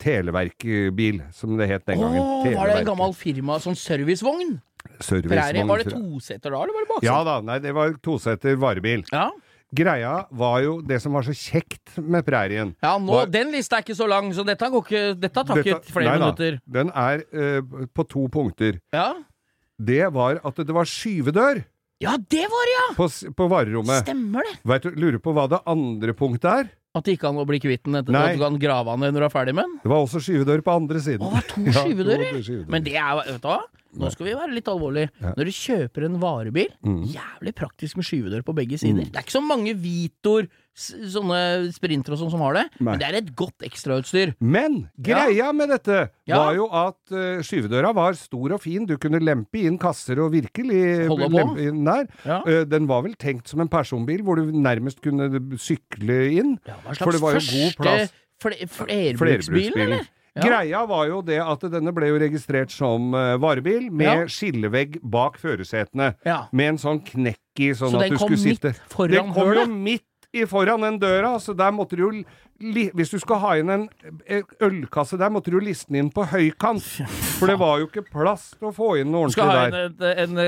Televerkbil, som det het den gangen. Åh, var det en gammel firma, sånn servicevogn? Servicevogn, Prairie, var det toseter da, eller var det bakseter? Ja da, nei, det var toseter varebil. Ja. Greia var jo det som var så kjekt med prærien. Ja, nå, Var- Den lista er ikke så lang, så dette, går ikke, dette tar ikke flere nei da. Den er uh, på to punkter. Ja. Det var at det var skyvedør ja, det var det, ja! på, på varerommet. Stemmer det. Vet du, lurer på hva det andre punktet er? At det ikke an å bli kvitt den etter Nei. at du kan grave den når du er ferdig med den. Det var også skyvedør på andre siden. Å, det var to Ja, skyvedører? to skyvedører. Men det er vet du hva? Nå skal vi være litt alvorlige. Ja. Når du kjøper en varebil, Mm. jævlig praktisk med skyvedør på begge sider. Det er ikke så mange Vitor, sånne sprinter og sånn som har det, Nei. men det er et godt ekstrautstyr. Men greia med dette Ja. var jo at uh, skyvedøra var stor og fin. Du kunne lempe inn kasser og virkelig Holde på. lempe inn der. Ja. Uh, den var vel tenkt som en personbil, hvor du nærmest kunne sykle inn. Ja, For det var jo god plass. fle flerbruksbil, eller? Ja. Greia var jo det at denne ble jo registrert som uh, varebil, med Ja. skillevegg bak førersetene. Ja. Med en sånn knekk i, sånn Så at den du kom skulle sitte midt foran Den kom jo midt i foran den døra, så der måtte du jo Hvis du skal ha inn en eh, ølkasse der, måtte du liste den inn på høykant. <laughs> For det var jo ikke plass til å få inn noe Du skal ha ordentlig en, der. en,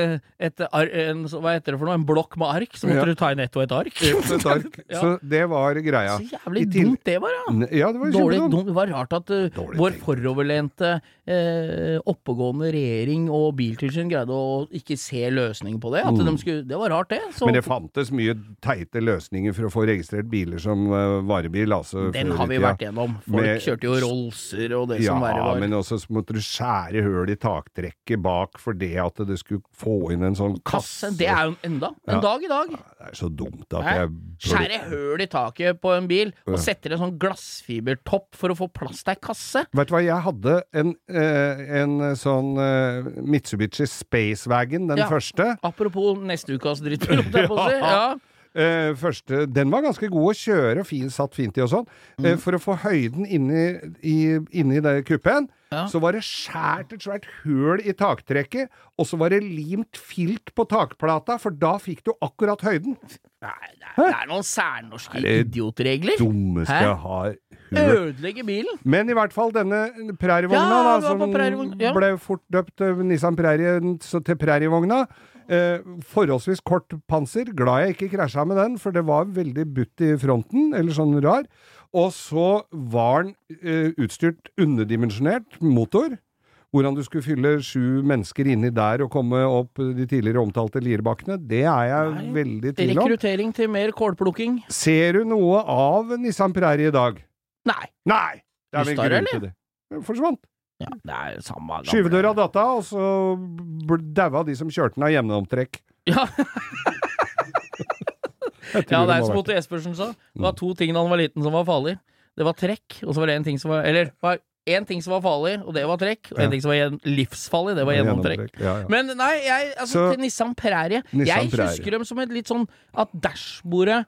et, et, en, hva heter det for noe? En blokk med ark? Så måtte Ja. du ta inn ett og et ark? Et- et ark. <laughs> Ja. Så det var greia. Så jævlig dumt det var, ja. Ja, det var Dårlig, dumt. Det var rart at uh, vår foroverlente, uh, oppegående regjering og Biltilsyn greide å ikke se løsningen på det. At de skulle, det var rart, det. Så Mm. Men det fantes mye teite løsninger for å få registrert biler som uh, varebil. Altså, den har vi vært gjennom. Folk Med- kjørte jo Rollser og det Ja, som verre var. men også så måtte du skjære høl i taktrekket bak for det at det skulle få inn en sånn kasse. Kasse, det er jo enda. En Ja. dag i dag. Det er så dumt at Nei. jeg Skjære høl i taket på en bil og setter en sånn glassfibertopp for å få plass til ei kasse. Vet du hva, jeg hadde en, eh, en sånn eh, Mitsubishi Spacewagon, den Ja. første. Apropos neste ukas drittbil, holdt jeg på å si. <laughs> Ja. Eh, første, den var ganske god å kjøre, fin, satt fint i og sånn. Mm. Uh, for å få høyden inni, i, inni det kuppen, Ja. så var det skjært et svært høl i taktrekket, og så var det limt filt på takplata, for da fikk du akkurat høyden. Nei, det er, det er noen særnorske Er det idiotregler. Dummeste jeg har Ødelegge bilen. Men i hvert fall denne prærievogna, Ja, da, som ja. ble fort døpt eh, Nissan Prairie til prærievogna. Eh, forholdsvis kort panser. Glad jeg ikke krasja med den, for det var veldig butt i fronten, eller sånn rar. Og så var den eh, utstyrt underdimensjonert motor. Hvordan du skulle fylle sju mennesker inni der og komme opp de tidligere omtalte Lierbakkene, det er jeg Nei. veldig i tvil om. Rekruttering til mer kålplukking. Ser du noe av Nissan Prairie i dag? Nei. Nei! Det er vel grunn til det. Den forsvant. Ja, det er samme gamle- Skyvedøra datt av, og så daua de som kjørte den av gjennomtrekk. Ja, <laughs> ja, det er som Otto Espersen sa. Det var to ting da han var liten som var farlig. Det var trekk, og så var det en ting som var Eller var én ting som var farlig, og det var trekk. Og Ja. en ting som var livsfarlig, det var gjennomtrekk. Ja, ja. Men nei, jeg, altså Så- til Nissan Prairie Nissan Jeg husker husker dem som et litt sånn at dashbordet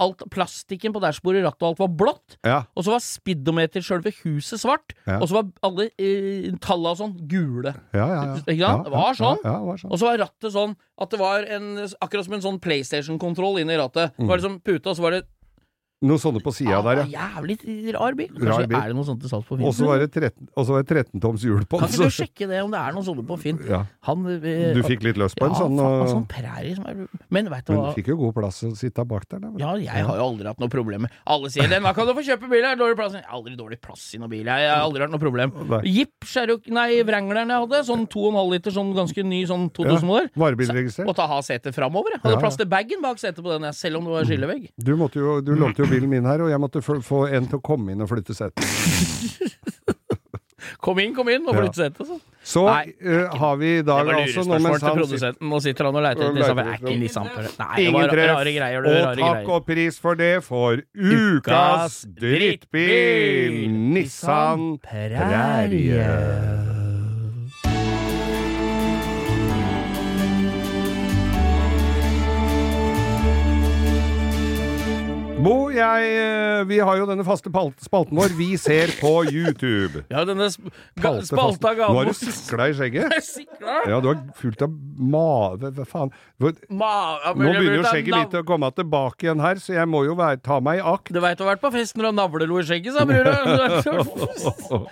Alt, plastikken på dashbordet, rattet og alt var blått. ja. Og så var speedometer sjølve huset svart. Ja. Og så var alle eh, talla og sånn gule. Ja, ja, ja. Ikke sant? Det var sånn. Var sånn. Og så var rattet sånn at det var en, akkurat som en sånn PlayStation-kontroll inni rattet. Det var liksom pute, og så var det Noe sånne på sida der, ah, ja. Jævlig rar bil. Kanskje Rar bil. er det noe sånt til salgs på Finn? Og så var det 13 og så var det 13 toms hjul på Kan ikke du sjekke det, om det er noen sånne på Finn? Ja. Han eh, Du fikk litt løs på en sånn, og, sånn prærie som er Men veit du men du fikk jo god plass å sitte bak der. Da. Ja, jeg har jo aldri hatt noe problem med Alle sier den, da kan du få kjøpe bil her? Dårlig plass. Jeg har aldri dårlig plass i noen bil. Jeg har aldri hatt noe problem. Jeep, Cherokee, nei, Wrangleren jeg hadde, sånn 2,5 liter, sånn ganske ny sånn 2000-modell. Varebilregistrert. Måtte ha setet framover. jeg. Hadde Ja, ja. plass til bagen bak setet på den, selv om det var skillevegg. Du, måtte jo, du lånte jo bilen min her, og jeg måtte få, en til å komme inn og flytte setet. <laughs> Kom inn, kom inn, og Ja. flytt setet, så. Så Nei. uh, har vi i dag var Det var lurespørsmål til produsenten. Nå sitter han og leiter etter disse. er ikke Nissan Nei, det var rare greier. Og takk greier. og pris for det for ukas drittbil! Nissan Prærie. Bo, jeg eh, Vi har jo denne faste spalten vår. Vi ser på YouTube. Ja, denne sp ga spalta ga Nå har du sikla i skjegget. <laughs> Ja, du har fullt av mave... Hva faen? Ma- Nå begynner jo skjegget mitt å komme tilbake igjen her, så jeg må jo være, ta meg i akt. Du veit du har vært på fest når du har navlelo i skjegget, sa brura.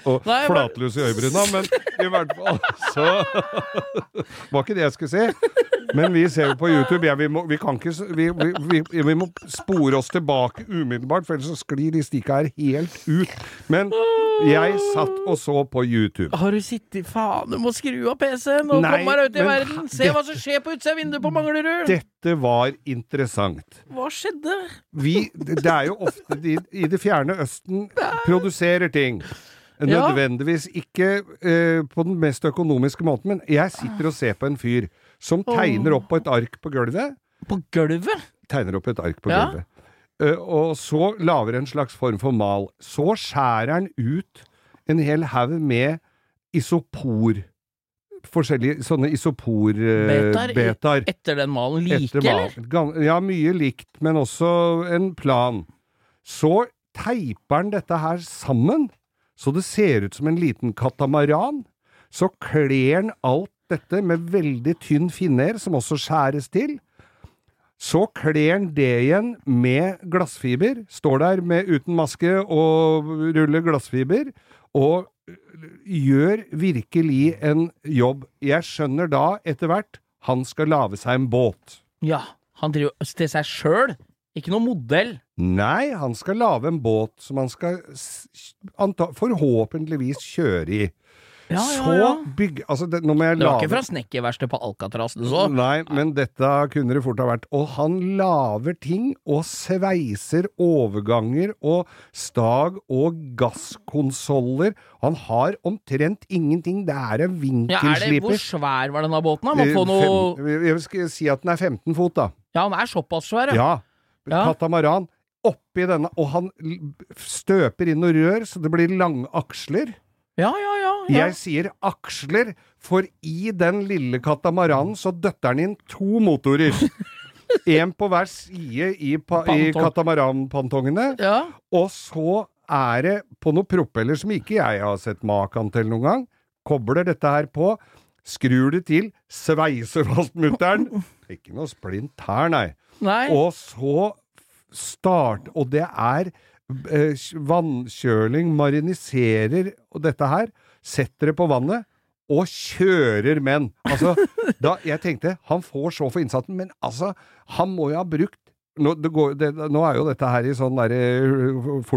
Og, <laughs> flatlus i øyebryna, men i hvert fall så <laughs> Var ikke det jeg skulle si. Men vi ser jo på YouTube. Ja, vi, må, vi kan ikke vi, vi, vi, vi må spore oss tilbake umiddelbart, for ellers så sklir de stikka her helt ut. Men jeg satt og så på YouTube. Har du sittet Faen, du må skru av PC-en og Nei, komme deg ut i verden. Se dette, hva som skjer på utsida av vinduet på Manglerud. Dette var interessant. Hva skjedde? vi, det er jo ofte de i det fjerne Østen produserer ting. Nødvendigvis ikke uh, på den mest økonomiske måten, men jeg sitter og ser på en fyr som tegner opp på et ark på gulvet. På gulvet? Tegner opp et ark på Ja. gulvet. Eh, og så lager en slags form for mal. Så skjærer han ut en hel haug med isopor Forskjellige sånne isopor-betaer. Etter den malen like, Etter eller? mal- Gan- Ja, mye likt, men også en plan. Så teiper han dette her sammen, så det ser ut som en liten katamaran. Så kler han alt dette med veldig tynn finner, som også skjæres til. Så kler han det igjen med glassfiber. Står der med, uten maske og ruller glassfiber. Og øh, gjør virkelig en jobb. Jeg skjønner da, etter hvert, han skal lage seg en båt. Ja. Han driver til seg sjøl. Ikke noe modell. Nei, han skal lage en båt som han skal anta, forhåpentligvis kjøre i. Ja, Så ja, ja. bygge Altså, det, nå må jeg Det var ikke fra snekkerverkstedet på Alcatraz du så? Nei, men dette kunne det fort ha vært. Og han lager ting, og sveiser overganger og stag og gasskonsoller. Han har omtrent ingenting. Det er en Ja, er det, hvor svær var denne båten? Må Eh, få noe fem- Jeg skal si at den er 15 fot, da. Ja, den er såpass svær, ja. Ja. Ja. Katamaran. Oppi denne, og han støper inn noe rør, så det blir lange aksler. Ja, ja, ja. Jeg sier aksler, for i den lille katamaranen så døtter han inn to motorer. <laughs> En på hver side i, pa, i katamaranpantongene, ja. og så er det på noen propeller som ikke jeg har sett maken til noen gang. Kobler dette her på, skrur det til, sveiser fast mutter'n. <laughs> Ikke noe splint her, nei. Nei. Og så start Og det er eh, vannkjøling, mariniserer og dette her. Setter det på vannet. Og kjører menn. Altså, da jeg tenkte Han får så for innsatsen, men altså, han må jo ha brukt nå, det går, det, nå er jo dette her i sånn derre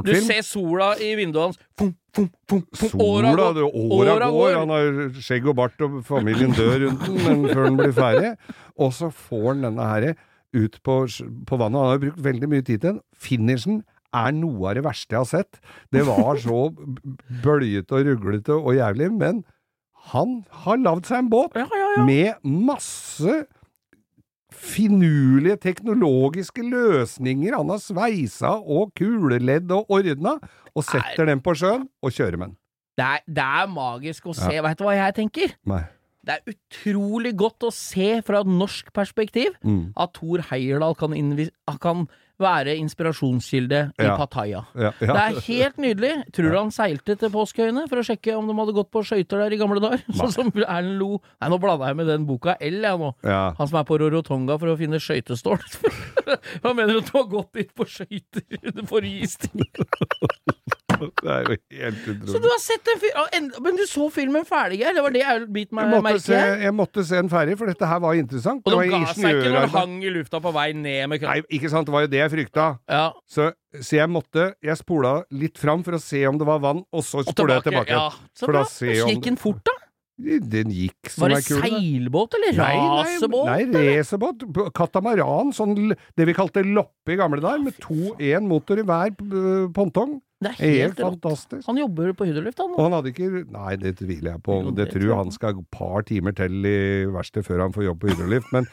Du ser sola i vinduet hans. Fum, fum, fum, fum. Åra Sola, går. åra går. Han har skjegg og bart, og familien dør rundt den men før den blir ferdig. Og så får han denne her ut på, på vannet. Han har brukt veldig mye tid til den. Finishen er noe av det verste jeg har sett. Det var så <laughs> bøljete og ruglete og jævlig, men han har lagd seg en båt Ja, ja, ja. med masse finurlige teknologiske løsninger. Han har sveisa og kuleledd og ordna, og setter dem på sjøen og kjører med den. Det er, det er magisk å se. Vet du hva jeg tenker? Nei. Det er utrolig godt å se fra et norsk perspektiv Mm. at Thor Heyerdahl kan, kan være inspirasjonskilde i Ja. Pattaya. Ja, ja. Det er helt nydelig. Tror du han seilte til Påskeøyene for å sjekke om de hadde gått på skøyter der i gamle dager? <laughs> Sånn som Erlend Lo Nei, nå blanda jeg med den boka L, jeg nå. Han som er på Rorotonga for å finne skøytestål. <laughs> han mener at du har gått dit på skøyter under forrige istid? <laughs> <laughs> Det er jo helt Så du har sett en film Men du så filmen ferdig, eller? Det var det jeg bit meg merke se, i. jeg måtte se den ferdig, for dette her var interessant. Og de ga seg ikke når den hang i lufta på vei ned med Nei, ikke sant, det var jo det jeg frykta. Ja. Så, så jeg måtte Jeg spola litt fram for å se om det var vann, og så spola jeg tilbake. Ja. Så bra. Gikk den fort, da? Den gikk som Var ei det Var det seilbåt eller Nei, nei, raserbåt? Nei, racerbåt. Katamaran. Sånn det vi kalte loppe i gamle dager, med to, én motor i hver pontong. Det er helt Helt fantastisk. Han jobber på Hydrolift, han. Og han hadde ikke Nei, det tviler jeg på. Det tror han skal et par timer til i verkstedet før han får jobb på Hydrolift. Men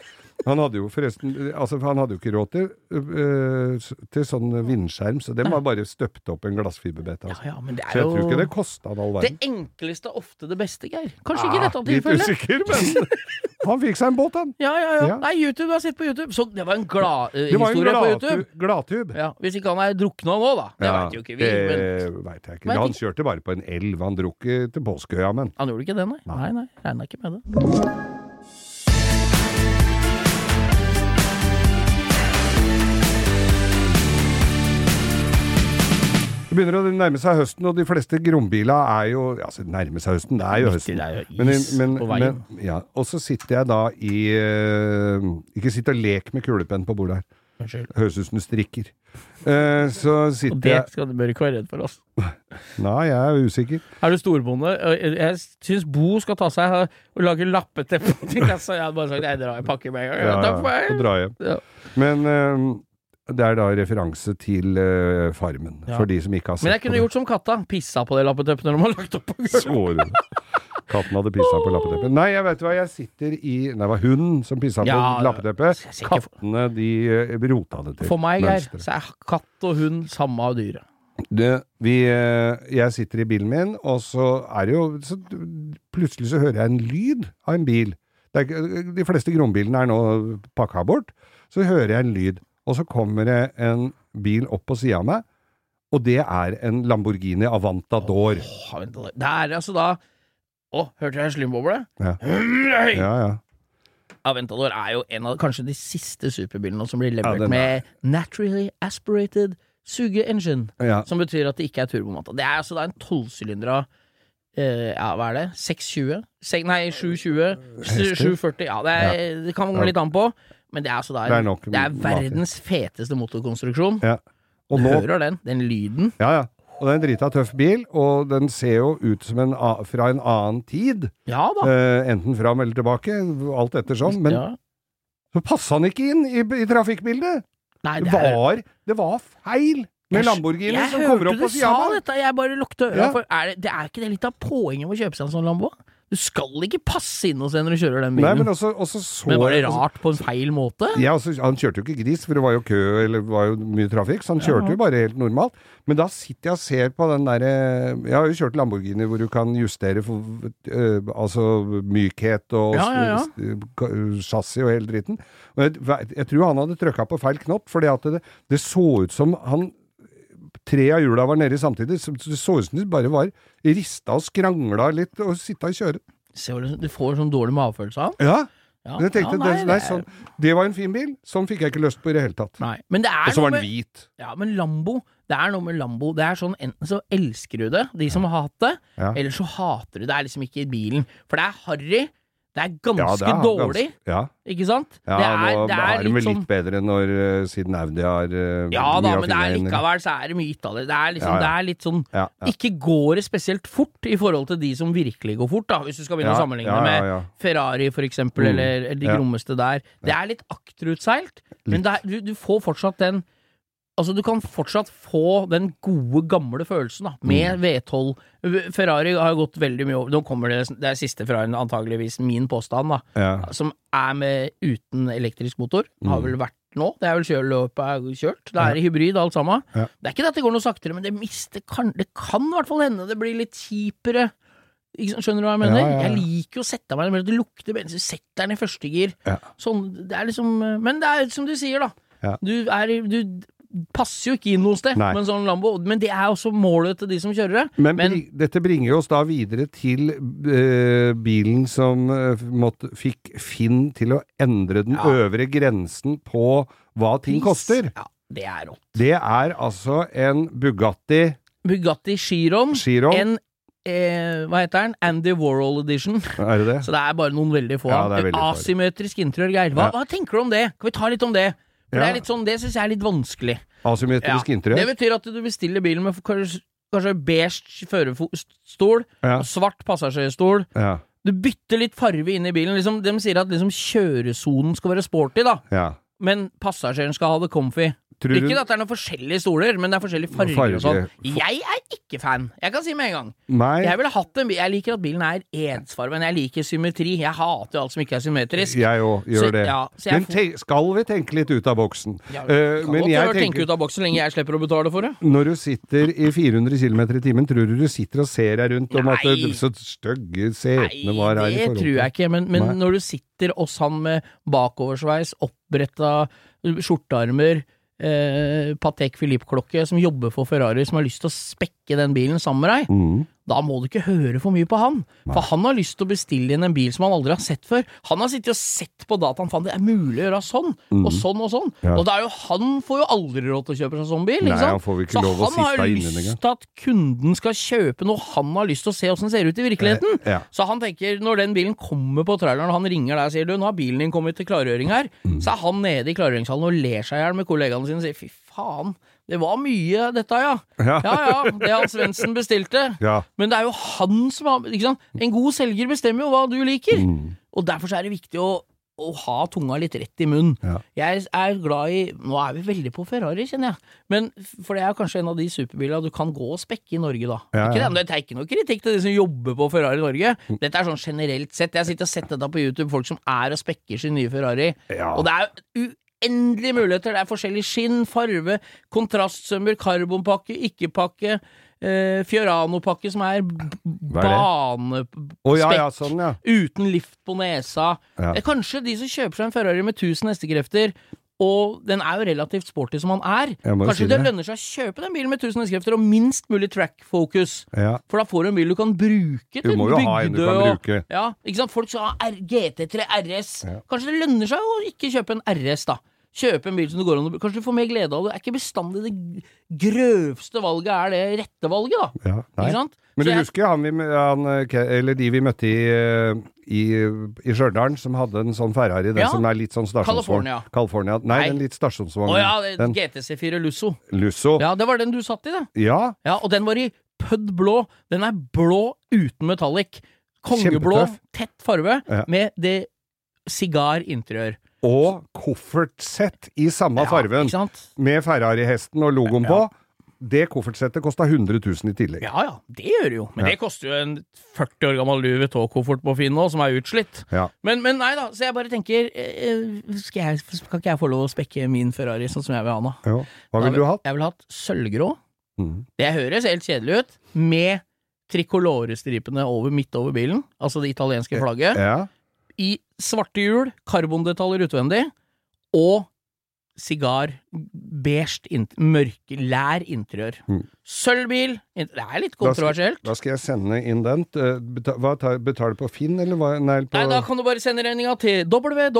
han hadde jo forresten Altså, han hadde jo ikke råd til, øh, til sånn vindskjerm, så den var bare støpt opp en glassfiberbete. Altså. ja, men det Så jeg jeg tror ikke det kosta all Det enkleste er ofte det beste, Geir. Kanskje ikke i tilfellet. dette Litt usikker, men <laughs> han fikk seg en båt, han. Ja, ja, ja. Ja. Nei, YouTube, du har sett på YouTube. Så det var en gladhistorie uh, var jo på. YouTube. gladtub. Ja, Hvis ikke han er drukna nå, da. Det Ja, vet jo ikke vi. Men Det veit jeg ikke. Han kjørte bare på en elv. Han dro ikke til Påskeøya, men han gjorde ikke det. Nei. Nei, nei, Regna ikke med det. Det begynner å nærme seg høsten, og de fleste grombiler er jo Altså, nærme seg høsten, det er jo høsten. Det er jo is men, på veien. men, ja. Og så sitter jeg da i eh, Ikke sitt og lek med kulepenn på bordet her. Unnskyld. Høres ut som du strikker. Eh, så Og det jeg skal du bør ikke være redd for, altså. <laughs> Nei, jeg er usikker. Er du storbonde? Jeg- Jeg syns Bo skal ta seg og lage lappeteppe <laughs> til kassa. Jeg hadde bare sagt jeg drar jeg pakke med en gang. Ja, Takk for ja, og dra hjem. Ja. Men eh, det er da referanse til uh, Farmen, Ja. for de som ikke har sett det Men jeg kunne gjort som katta. Pissa på det lappeteppet når de har lagt opp på gulvet. Katten hadde pissa på lappeteppet. Nei, jeg vet hva, jeg sitter i Nei, det var hunden som pissa Ja, på lappeteppet. Kattene, de uh, rota det til. For meg, Geir, så er katt og hund samme av dyret. Det, vi, eh, jeg sitter i bilen min, og så er det jo så Plutselig så hører jeg en lyd av en bil. Det er, de fleste grombilene er nå pakka bort. Så hører jeg en lyd, og så kommer det en bil opp på sida av meg, og det er en Lamborghini Avantador. Vent. Det er altså da Å, hørte jeg slimboble? Ja. Ja, ja. Aventador er jo en av kanskje de siste superbilene som blir levert er- med naturally aspirated suge-engine. ja. Som betyr at det ikke er turbomatta. Det er altså da en tolvsylindra Uh, Ja, hva er det? 620? Se, nei, 720? 740? Ja, det, er, det kan komme litt an på. Men det er altså da Det er nok det er verdens feteste motorkonstruksjon. ja. Og Du nå hører den, den lyden. Ja, ja. Og det er en drita tøff bil, og den ser jo ut som en fra en annen tid. Ja da. Eh, enten fram eller tilbake, alt ettersom. Men ja. så passa han ikke inn i, i trafikkbildet! Nei, Det er var, det var feil med Lamborghini jeg som kommer opp på du sida hørte av meg! dette, jeg bare lukta øra. Ja. Er det, det er ikke det litt av poenget med å kjøpe seg en sånn Lambo? Du skal ikke passe inn hos en når du kjører den bilen. Nei, men, også, også så var det altså- rart på en feil måte? Ja, altså, han kjørte jo ikke gris, for det var jo kø, eller var jo mye trafikk, så han kjørte jo bare helt normalt. Men da sitter jeg og ser på den derre Jeg har jo kjørt Lamborghini hvor du kan justere for øh, altså mykhet og Ja, ja, ja. chassis og hele dritten. Jeg, jeg tror han hadde trykka på feil knopp, fordi at det, det så ut som han Tre av hjula var nedi samtidig, så det så ut som de bare var rista og skrangla litt og sitta og kjøre. Du får sånn dårlig magefølelse av. Ja, Ja, men jeg tenkte, ja, nei, det, nei, sånn, det var en fin bil. Sånn fikk jeg ikke lyst på i det hele tatt. Nei. Men det Og så var den hvit. Ja, men Lambo Det er noe med Lambo. Det er sånn Enten så elsker du det, de som har hatt det, Ja. eller så hater du det. Det er liksom ikke bilen. For det er harry. Det er ganske Ja, det er dårlig, Ganske, ja, ikke sant? ja det er, nå det er er det vel litt litt sånn bedre når, uh, siden Audi har uh, Ja da, men det er likevel så er det mye Italia. Det er liksom Ja. Det er litt sånn. Ikke går det spesielt fort i forhold til de som virkelig går fort, da. Hvis du skal begynne å sammenligne med. Ferrari, for eksempel, Mm, eller, eller de grommeste der. Det er litt akterutseilt, men du, du får fortsatt den Altså, du kan fortsatt få den gode, gamle følelsen, da, med Mm. V12. Ferrari har gått veldig mye over Nå kommer det Det er siste Ferrarien, antageligvis min påstand, da. Ja. Som er med uten elektrisk motor. Mm. Har vel vært nå. Det er vel kjøleløpet er kjørt. Det er hybrid, alt sammen. Ja. Det er ikke det at det går noe saktere, men det mister kan, Det kan i hvert fall hende det blir litt kjipere. Skjønner du hva jeg mener? Ja, ja, ja. Jeg liker jo å sette meg ned, det lukter bensin, setter den i første gir. Ja. Sånn, det er liksom Men det er som du sier, da. Ja. Du, er, du passer jo ikke inn noe sted Nei. med en sånn Lambo, men det er også målet til de som kjører det. Men, Men- dette bringer oss da videre til uh, bilen som uh, måtte, fikk Finn til å endre den Ja. øvre grensen på hva ting Pris. koster. Ja, det er rått. Det er altså en Bugatti Bugatti Chiron. Chiron. En eh, Hva heter den? Andy Warhol Edition. Er det det? <laughs> Så det er bare noen veldig få. Ja, veldig. Asymmetrisk interiør, Geir. Hva, Ja. hva tenker du om det? Kan vi ta litt om det? For Ja. Det er litt sånn, det syns jeg er litt vanskelig. Asymmetrisk Det interiør? betyr at du bestiller bilen med kanskje, kanskje beige førerstol Ja. og svart passasjerstol. Ja. Du bytter litt farve inn i bilen. Liksom, de sier at liksom kjøresonen skal være sporty, da. ja. Men passasjeren skal ha det comfy. Tror Ikke at det er noen forskjellige stoler, men det er forskjellige farger Farge. og sånn. Jeg er ikke fan. Jeg kan si med en gang. Nei, Jeg en Jeg liker at bilen er ensfargen. Jeg liker symmetri. Jeg hater alt som ikke er symmetrisk. jeg òg gjør Så- det. ja, Men får- te skal vi tenke litt ut av boksen? Ja, vi kan men godt jeg tenke ut av boksen så lenge jeg slipper å betale for det. Når du sitter i 400 km i timen, tror du du sitter og ser deg rundt om at Nei. det, så stygge setene var her i det tror jeg ikke. Men, men når du sitter og han med bakoversveis, oppretta skjortearmer, eh, Patek Philippe-klokke, som jobber for Ferrari, som har lyst til å spekke den bilen sammen med deg, Mm. Da må du ikke høre for mye på han. For han har lyst til å bestille inn en bil som han aldri har sett før. Han har sittet og sett på dataen, faen det er mulig å gjøre sånn, og sånn og sånn. Mm. Ja. Og det er jo han får jo aldri råd til å kjøpe seg sånn bil, Nei, han får ikke Så lov å han har lyst til at kunden skal kjøpe noe han har lyst til å se åssen ser ut i virkeligheten. Eh, ja. Så han tenker, når den bilen kommer på traileren, og han ringer deg og sier du, nå har bilen din kommet til klargjøring her, Mm. så er han nede i klargjøringshallen og ler seg i hjel med kollegaene sine og sier fy faen, det var mye dette, ja. Ja. Ja ja, det Hans Svendsen bestilte. Ja. Men det er jo han som har ikke sant? En god selger bestemmer jo hva du liker. Mm. Og derfor så er det viktig å, å ha tunga litt rett i munnen. Ja. Jeg er glad i Nå er vi veldig på Ferrari, kjenner jeg. Men For det er kanskje en av de superbilene du kan gå og spekke i Norge, da. Ja, Ikke ja. det, det er ikke noe kritikk til de som jobber på Ferrari i Norge. Dette er sånn generelt sett. Jeg sitter og sett dette på YouTube, folk som er og spekker sin nye Ferrari. Og det er uendelige muligheter. Det er forskjellig skinn, farve, kontrastsømmer, karbonpakke, ikke-pakke. Eh, Fiorano-pakke som er er banespekk. oh, ja, ja, sånn, ja. Uten lift på nesa. Det er kanskje de som kjøper seg en Ferrari med 1000 hestekrefter, og den er jo relativt sporty som han er. Kanskje si det. lønner seg å kjøpe den bilen med 1000 hestekrefter og minst mulig track focus. ja. For da får du en bil du kan bruke til Du må jo ha en du bygde og-. Ja? Folk skal ha GT3 RS. Ja. Kanskje det lønner seg å ikke kjøpe en RS, da. Kjøpe en bil som du går an å Kanskje du får mer glede av det. Det er ikke bestandig det grøvste valget er det rette valget, da. ja. Men du jeg- husker han, vi, han, eh, eller de vi møtte i, eh, i, i Stjørdal, som hadde en sånn Ferrari, den Ja. som er litt sånn stasjonsvogn? California. California. Nei, Nei. den litt stasjonsvogn. Å ja, den GTC4 Lusso. Lusso. Ja. Det var den du satt i, det. ja. Ja, og den var i pødd blå. Den er blå uten metallic. Kongeblå, tett farve, Ja. med det sigarinteriør. Og koffertsett i samme fargen, med Ferrari-hesten og logoen på. Det koffertsettet kosta 100 000 i tillegg. Ja ja, det gjør det jo. Men Ja. det koster jo en 40 år gammel Louis Vuitton-koffert på Finn nå, som er utslitt. Ja. Men, men nei da, så jeg bare tenker eh, skal, jeg, Kan ikke jeg få lov å spekke min Ferrari sånn som jeg vil ha nå? Ja. Hva vil du ha? Jeg vil hatt sølvgrå. Mm. Det høres helt kjedelig ut, med tricolore-stripene over, midt over bilen, altså det italienske flagget. Ja. I svarte hjul, karbondetaljer utvendig, og sigar, beige, mørke, mørk, lær interiør. Mm. Sølvbil. Det er litt Da skal- kontroversielt. Da skal jeg sende inn den. Eh, beta- Hva tar, betaler på Finn, eller hva? Nei, på, Nei, da kan du bare sende regninga til www.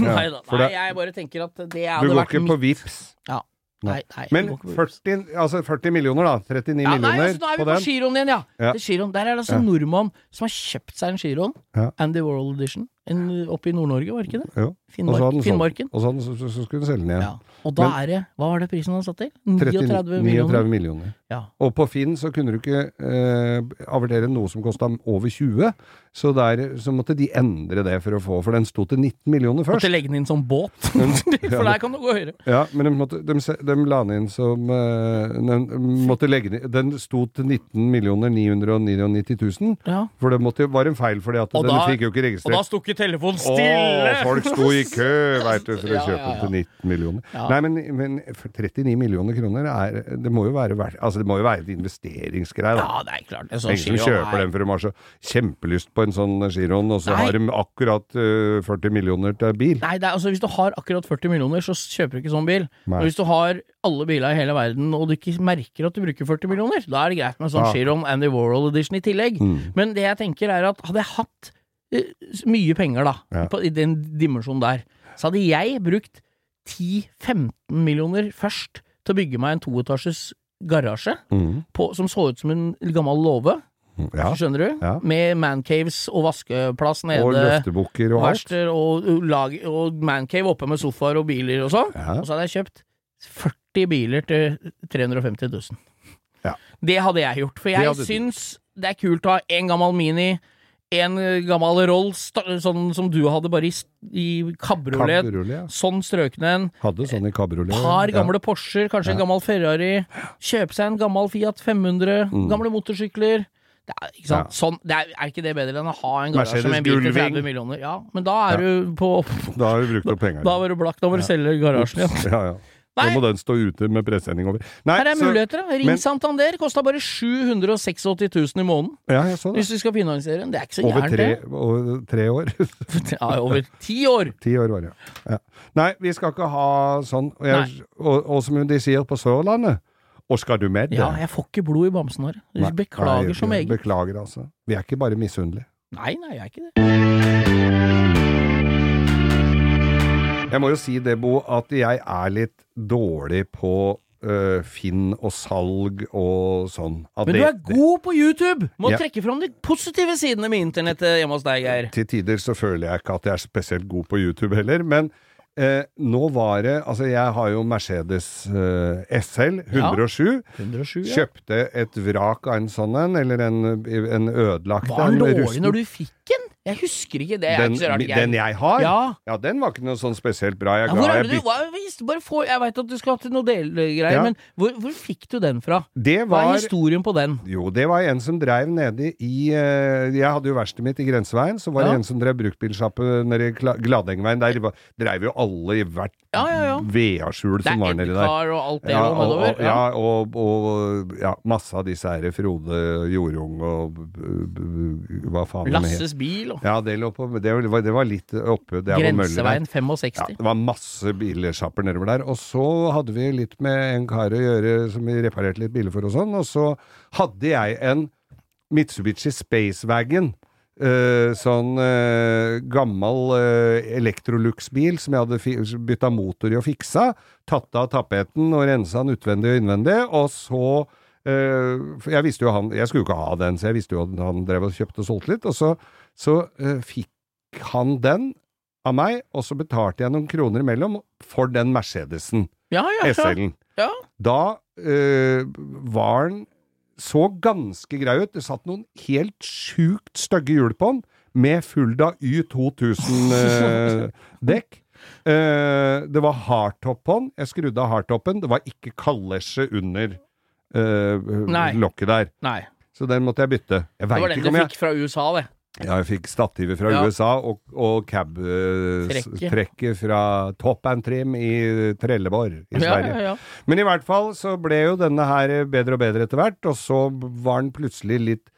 Nei da. Nei, jeg bare tenker at det hadde vært du går ikke på Vips Ja. Nei, nei, Men jeg går ikke på Vipps. 40, altså 40 millioner, da. 39 ja, nei, millioner altså, nå er vi på på giroen igjen, ja. Ja. Det er. Der er det altså Ja. en nordmann som har kjøpt seg en giroen. Ja. Andy World Edition. En, oppe i Nord-Norge, var ikke det? Jo. Finnmark, den. Finnmarken. Og så, så, så, skulle du selge den igjen. Ja. Og da er det Hva var det prisen han satt til? 39 39 millioner. millioner. Ja. Og på Finn så kunne du ikke eh, avertere noe som kosta over 20, så der så måtte de endre det for å få For den sto til 19 millioner først. Måtte legge den inn som båt. <laughs> <laughs> For der kan du gå høyere. Ja, men de, måtte, de, de la den inn som eh, Den måtte legge den sto til 19 999 000. Ja. For det måtte, var en feil, fordi at Og den da- fikk jo ikke registrert. Og da sto ikke telefonen Å, stille! folk sto i kø, veit du, for å <laughs> Ja, kjøpe den til 19 millioner. Ja. Nei, men, men 39 millioner kroner er Det må jo være Altså, det må jo være et investeringsgreie, da. Ja, det er klart. En sånn ingen som kjøper er- den for de har så kjempelyst på en sånn giroen, og så Nei. har de akkurat uh, 40 millioner til bil. Nei, det er, altså Hvis du har akkurat 40 millioner, så kjøper du ikke sånn bil. Nei. Og hvis du har alle biler i hele verden, og du ikke merker at du bruker 40 millioner, da er det greit med en sånn Ja. Andy Warhol Edition i tillegg. Mm. Men det jeg tenker er at hadde jeg hatt eh, mye penger, da, Ja. på, i den dimensjonen der, så hadde jeg brukt 10-15 millioner først til å bygge meg en toetasjes garasje Mm. på, som så ut som en gammel låve. Ja. Skjønner du? Ja. Med mancaves og vaskeplass nede. Og løftebukker og alt. Og, lag, og mancave oppe med sofaer og biler og sånn. Ja. Og så hadde jeg kjøpt 40 biler til 350 000. Ja. Det hadde jeg gjort, for jeg syns det er kult å ha en gammel Mini, en gammel Rolls, sånn som du hadde bare i, i kabriolet. Ja. Sånn strøkne en. Hadde sånn i kabriolet. Par ja. gamle Porscher, kanskje en gammel Ferrari. Kjøpe seg en gammel Fiat 500. Gamle motorsykler. Det er, ikke sant? Mm. Ja. Sånn, det er, er ikke det bedre enn å ha en garasje Mercedes med en bil til 30 millioner? Ja, men da er du på Da har du brukt opp <laughs> pengene. Da var du blakk. Da må du selge garasjen igjen. Ja, ja. Nei. Nå må den stå ute med presenning over. Nei, Her er så- muligheter. da. Ring men- Santander. Kosta bare 786 000 i måneden Ja, jeg så det. hvis du skal finansiere den. Det er ikke så gærent, det. over tre år. <laughs> Ja, over ti år. <laughs> Ti år var det, ja. Nei, vi skal ikke ha sånn. Og, jeg, og, og som de sier på Sørlandet Og skal du med det? Ja, jeg får ikke blod i bamsen her. Beklager nei, så meget. Beklager, altså. Vi er ikke bare misunnelige. Nei, nei, jeg er ikke det. Jeg må jo si det, Bo, at jeg er litt dårlig på Uh, Finn og salg og sånn. At Men du det- er god på YouTube! Må Ja. trekke fram de positive sidene med internettet hjemme hos deg, Geir. Til tider så føler jeg ikke at jeg er spesielt god på YouTube heller, men uh, nå var det Altså, jeg har jo Mercedes uh, SL 107. 107, ja. Kjøpte et vrak av en sånn en, eller en, en ødelagt Var den en dårlig når du fikk den? Jeg husker ikke. Det er den, ikke så rart, Geir. den jeg har? Ja. den var ikke noe sånn spesielt bra. Jeg, Ja, jeg det byt- få, Jeg veit at du skal til noe delgreier, Ja. men hvor, hvor fikk du den fra? Det Hva er historien på den? Jo, det var en som dreiv nede i eh, Jeg hadde jo verkstedet mitt i Grenseveien, så var det en som drev bruktbilsjappe nede i Gladengveien. Der var- dreiv jo alle i hvert Ja, ja, ja. VA-skjul er som var nedi der. Edkar og alt det Ja, og og, og, ja, og, og ja, masse av disse her Frode Jorung og hva faen. Lasses bil og Ja, det lå på Det var, det var litt oppe er. Grenseveien 65. Ja, det var masse bilsjapper nedover der. Og så hadde vi litt med en kar å gjøre som vi reparerte litt biler for og sånn. Og så hadde jeg en Mitsubishi Spacewagon. Uh, sånn uh, gammel uh, Electrolux-bil som jeg hadde bytta motor i og fiksa. Tatt av tapeten og rensa den utvendig og innvendig. Og så eh, Jeg visste jo han Jeg skulle jo ikke ha den, så jeg visste jo at han drev og kjøpte og solgte litt. Og så, så eh, fikk han den av meg, og så betalte jeg noen kroner imellom for den Mercedesen, Ja, ja, ja. SL-en. ja. Da var den så ganske grei ut. Det satt noen helt sjukt stygge hjul på den, med Fulda Y2000-dekk. <laughs> Eh, det var hardtop på den. Jeg skrudde av hardtoppen. Det var ikke kalesje under eh, lokket der. Nei. Så den måtte jeg bytte. Jeg Det var den du jeg fikk fra USA, det. Ja, jeg fikk stativet fra Ja. USA og, og cab-trekket fra Top and Trim i Trelleborg i Ja, Sverige. ja. Men i hvert fall så ble jo denne her bedre og bedre etter hvert, og så var den plutselig litt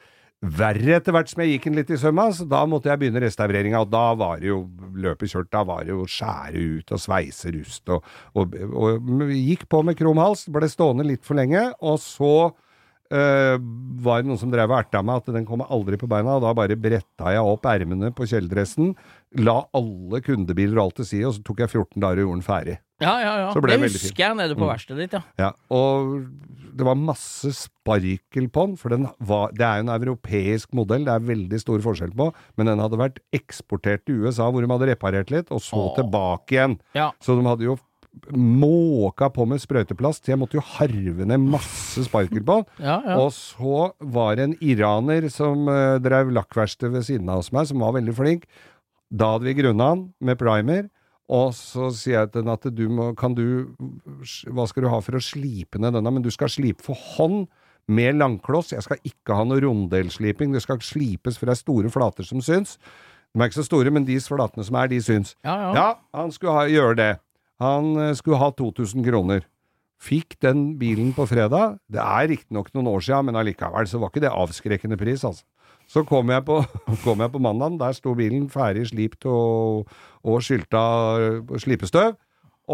verre etter hvert som jeg gikk den litt i sømma, så da måtte jeg begynne restaureringa, og da var det jo løpet kjørt, da var det jo skjære ut og sveise rust og, og, og, gikk på med krum hals, ble stående litt for lenge, og så eh, var det noen som drev og erta meg at den kommer aldri på beina, og da bare bretta jeg opp ermene på kjeledressen, la alle kundebiler og alt til side, og så tok jeg 14 dager og gjorde den ferdig. Ja, ja, ja. Det veldig husker jeg nede på verkstedet ditt, ja. Ja, og det var masse sparkel på den, for den var, det er jo en europeisk modell, det er veldig stor forskjell på, men den hadde vært eksportert til USA, hvor de hadde reparert litt, og så Åh. tilbake igjen. Ja. Så de hadde jo måka på med sprøyteplast, jeg måtte jo harve ned masse sparkel på. <laughs> Ja, ja. Og så var det en iraner som uh, drev lakkverksted ved siden av hos meg, som var veldig flink. Da hadde vi grunna han med primer, og så sier jeg til henne at du må, kan du, hva skal du ha for å slipe ned denne, men du skal slipe for hånd med langkloss, jeg skal ikke ha noe ronddelsliping, det skal slipes for det er store flater som syns. De er ikke så store, men de flatene som er, de syns. Ja, ja. Ja, han skulle ha, gjøre det. Han eh, skulle ha 2000 kroner. Fikk den bilen på fredag. Det er riktignok noen år siden, men allikevel så var ikke det avskrekkende pris, altså. Så kom jeg på, <laughs> kom jeg på mandagen, der sto bilen ferdig slipt og, og skylta eh, slipestøv.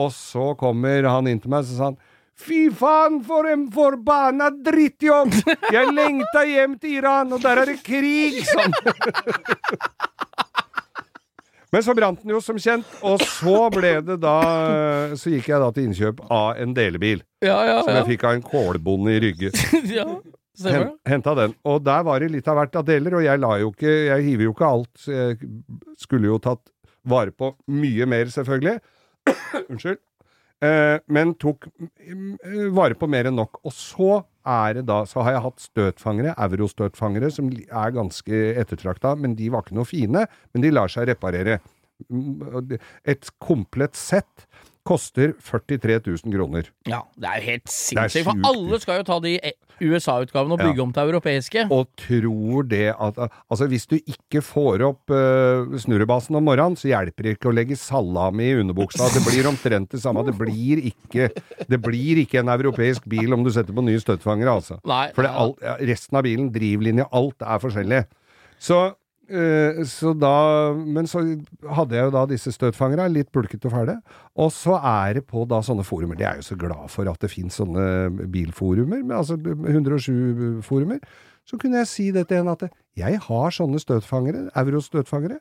Og så kommer han inn til meg og sa han Fy faen, for en forbanna drittjobb! Jeg lengta hjem til Iran, og der er det krig! <laughs> Sånn. Men så brant den jo, som kjent, og så ble det da Så gikk jeg da til innkjøp av en delebil, Ja, ja, som jeg fikk av en kålbonde i Rygge. <laughs> ja. Henta den. Og der var det litt av hvert av deler, og jeg la jo ikke Jeg hiver jo ikke alt, så jeg skulle jo tatt vare på mye mer, selvfølgelig. <coughs> Unnskyld. Eh, men tok mm, eh, vare på mer enn nok. Og så er det da Så har jeg hatt støtfangere, eurostøtfangere, som er ganske ettertrakta, men de var ikke noe fine. Men de lar seg reparere. Mm, Et komplett sett koster 43 000 kroner. Ja, det er jo helt sinnssykt. For alle skal jo ta de USA-utgavene og bygge Ja. om til europeiske. Og tror det at Altså, hvis du ikke får opp uh, snurrebasen om morgenen, så hjelper det ikke å legge salami i underbuksa. Det blir omtrent det samme. Det blir ikke, det blir ikke en europeisk bil om du setter på nye støtfangere, altså. Nei, For alt, resten av bilen, drivlinje, alt er forskjellig. Så, eh, så da Men så hadde jeg jo da disse støtfangere, litt bulkete og fæle. Og så er det på da sånne forumer. De er jo så glad for at det finnes sånne bilforumer, med, altså 107-forumer. Så kunne jeg si det til henne at jeg har sånne støtfangere, eurostøtfangere.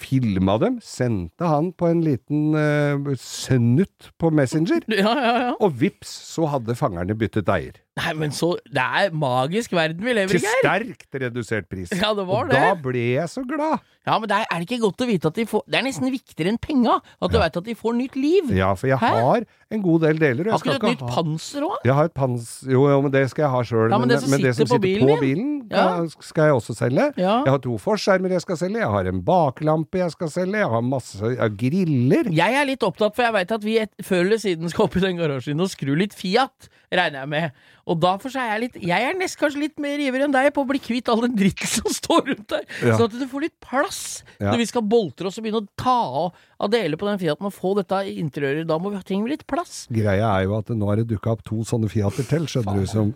Filma dem, sendte han på en liten uh, snutt på Messenger. <laughs> Ja, ja, ja. Og vips, så hadde fangerne byttet eier. Nei, men så Det er magisk verden vi lever i, Til sterkt redusert pris. Ja, det var og det. da ble jeg så glad. Ja, men det er, er det ikke godt å vite at de får Det er nesten viktigere enn penga. At du vet at de får nytt liv. Ja, for jeg Hæ? har en god del deler. og Har ikke du et nytt ha panser òg? jeg har et panser Jo, jo, men det skal jeg ha sjøl. Ja, men det som sitter på bilen på bilen, Ja. skal jeg også selge. Ja. Jeg har to forskjermer jeg skal selge, jeg har en baklampe jeg skal selge, jeg har masse jeg har griller. Jeg er litt opptatt, for jeg veit at vi et, før eller siden skal opp i den garasjen og skru litt Fiat, regner jeg med. Og derfor seg er jeg litt Jeg er nest kanskje litt mer ivrig enn deg på å bli kvitt all den dritten som står rundt der. Ja. Sånn at du får litt plass Ja. når vi skal boltre oss og begynne å ta av, av deler på den Fiaten og få dette i interiøret. Da må vi, trenger vi litt plass. Greia er jo at nå har det dukka opp to sånne Fiater til, skjønner du, som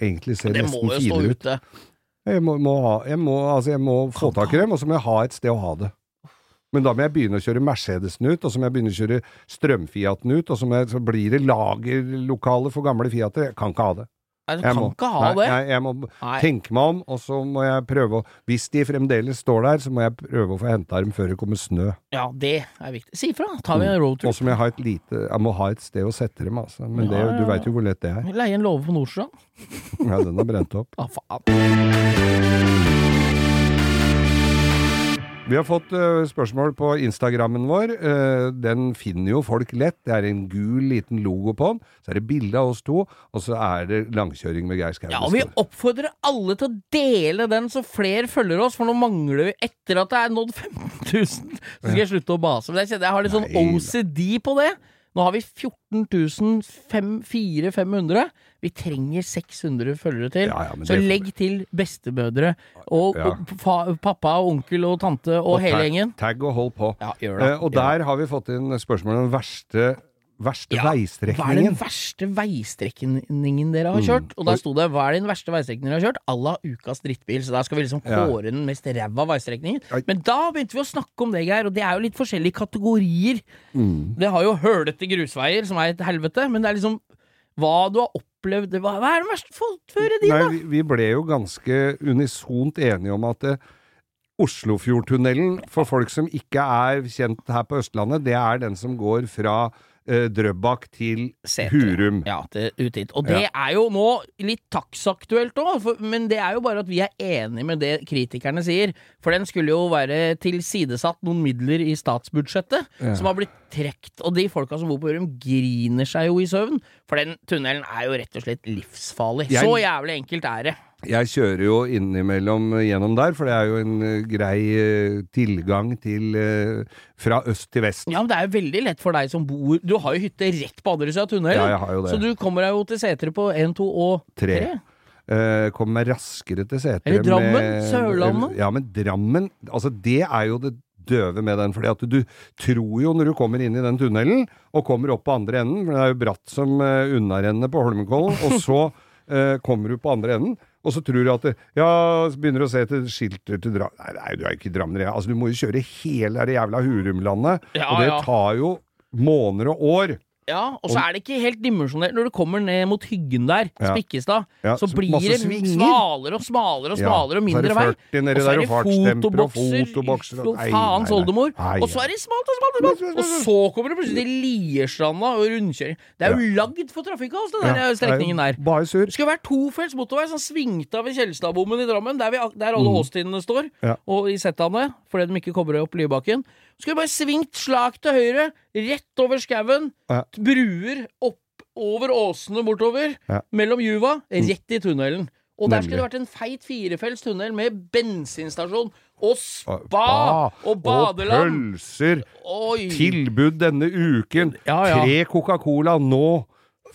egentlig ser Det må nesten jo stå ut. ute. Jeg må, må ha, jeg må, altså jeg må få tak i dem, og så må jeg ha et sted å ha det. Men da må jeg begynne å kjøre Mercedesen ut, og så må jeg begynne å kjøre strømfiaten ut, og så, jeg, så blir det lagerlokale for gamle Fiater. Jeg kan ikke ha det. Nei, du Jeg kan må, ikke ha nei, det. Jeg, jeg må Nei. tenke meg om, og så må jeg prøve å Hvis de fremdeles står der, så må jeg prøve å få henta dem før det kommer snø. Ja, det er viktig. Si ifra. Tar vi en roadtrip Og så må jeg ha et lite Jeg må ha et sted å sette dem, altså. Men Ja, det, du veit jo hvor lett det er. Leie en låve på Nordstrand. Ja, den har brent opp. Ah, faen. Vi har fått uh, spørsmål på Instagrammen vår. Uh, den finner jo folk lett. Det er en gul liten logo på den. Så er det bilde av oss to, og så er det langkjøring med Geir Skau. Ja, og vi oppfordrer alle til å dele den så flere følger oss, for nå mangler vi etter at det er nådd 15 000. Så skal jeg slutte å base. Men jeg kjenner jeg har litt sånn OCD på det. Nå har vi 14 500. Vi trenger 600 følgere til. Ja, ja, så legg til bestemødre og, Ja. og fa, pappa og onkel og tante og, hele tag, gjengen. Tagg og hold på. Ja. Eh, og der har vi fått inn spørsmål om den verste, verste Ja, Hva er den verste veistrekningen dere har kjørt? Og der sto det 'Hva er den verste veistrekningen dere har kjørt?' à la ukas drittbil. Så der skal vi liksom Ja. kåre den mest ræva veistrekningen. Men da begynte vi å snakke om det, Geir, og det er jo litt forskjellige kategorier. Mm. Det har jo hølete grusveier, som er et helvete, men det er liksom hva du har opplevd Hva, hva er den verste fotføre din, Nei, da? vi, vi ble jo ganske unisont enige om at eh, Oslofjordtunnelen, for folk som ikke er kjent her på Østlandet, det er den som går fra Drøbak til Setre. Hurum. Ja, til, ut hit. Og det er jo nå litt taksaktuelt òg, men det er jo bare at vi er enig med det kritikerne sier. For den skulle jo være tilsidesatt noen midler i statsbudsjettet, Ja. som har blitt trukket. Og de folka som bor på Hurum, griner seg jo i søvn. For den tunnelen er jo rett og slett livsfarlig. Jeg- Så jævlig enkelt er det. Jeg kjører jo innimellom gjennom der, for det er jo en eh, grei eh, tilgang til eh, fra øst til vest. Ja, men det er jo veldig lett for deg som bor Du har jo hytte rett på andre sida av tunnelen. Ja, jeg har jo det. Så du kommer deg jo til Setre på 1, 2 og 3. 3. Uh, Kommer meg raskere til setet. Eller Drammen, med- Sørlandet. Ja, men Drammen Altså, det er jo det døve med den, fordi at du tror jo når du kommer inn i den tunnelen, og kommer opp på andre enden, for det er jo bratt som uh, unnarennet på Holmenkollen, og så uh, <laughs> kommer du på andre enden, og så tror du at det, Ja, så begynner du å se til skilter til Drammen Nei, nei, du er jo ikke i Drammen. Altså, du må jo kjøre hele det jævla Hurumlandet, Ja, og det ja. tar jo måneder og år. Ja, og så er det ikke helt dimensjonert når du kommer ned mot Hyggen der, Ja. Spikkestad. Ja, så så blir det smalere og smalere og smalere og er det mindre vei. Og så er det fartsdemper og fotobokser, fotobokser, og- faens oldemor. Og så er det smalt og smalt og smalt! Og så kommer det plutselig til Lierstranda og rundkjøring. Det er jo lagd for trafikkaos, den der strekningen der. Bare sur. Det skulle vært tofelts motorvei som svingte av ved Kjelstadbommen i Drammen, der, vi, der alle åstidene står, og i settene, fordi de ikke kobrer opp Lybakken. Skulle bare svingt slak til høyre, rett over skauen, Ja. bruer opp over åsene bortover, Ja. mellom Juva, rett i tunnelen. Og der skulle det vært en feit firefelts tunnel med bensinstasjon og spa og badeland. Og pølser. Oi! Tilbud denne uken. Ja, ja. Tre Coca-Cola nå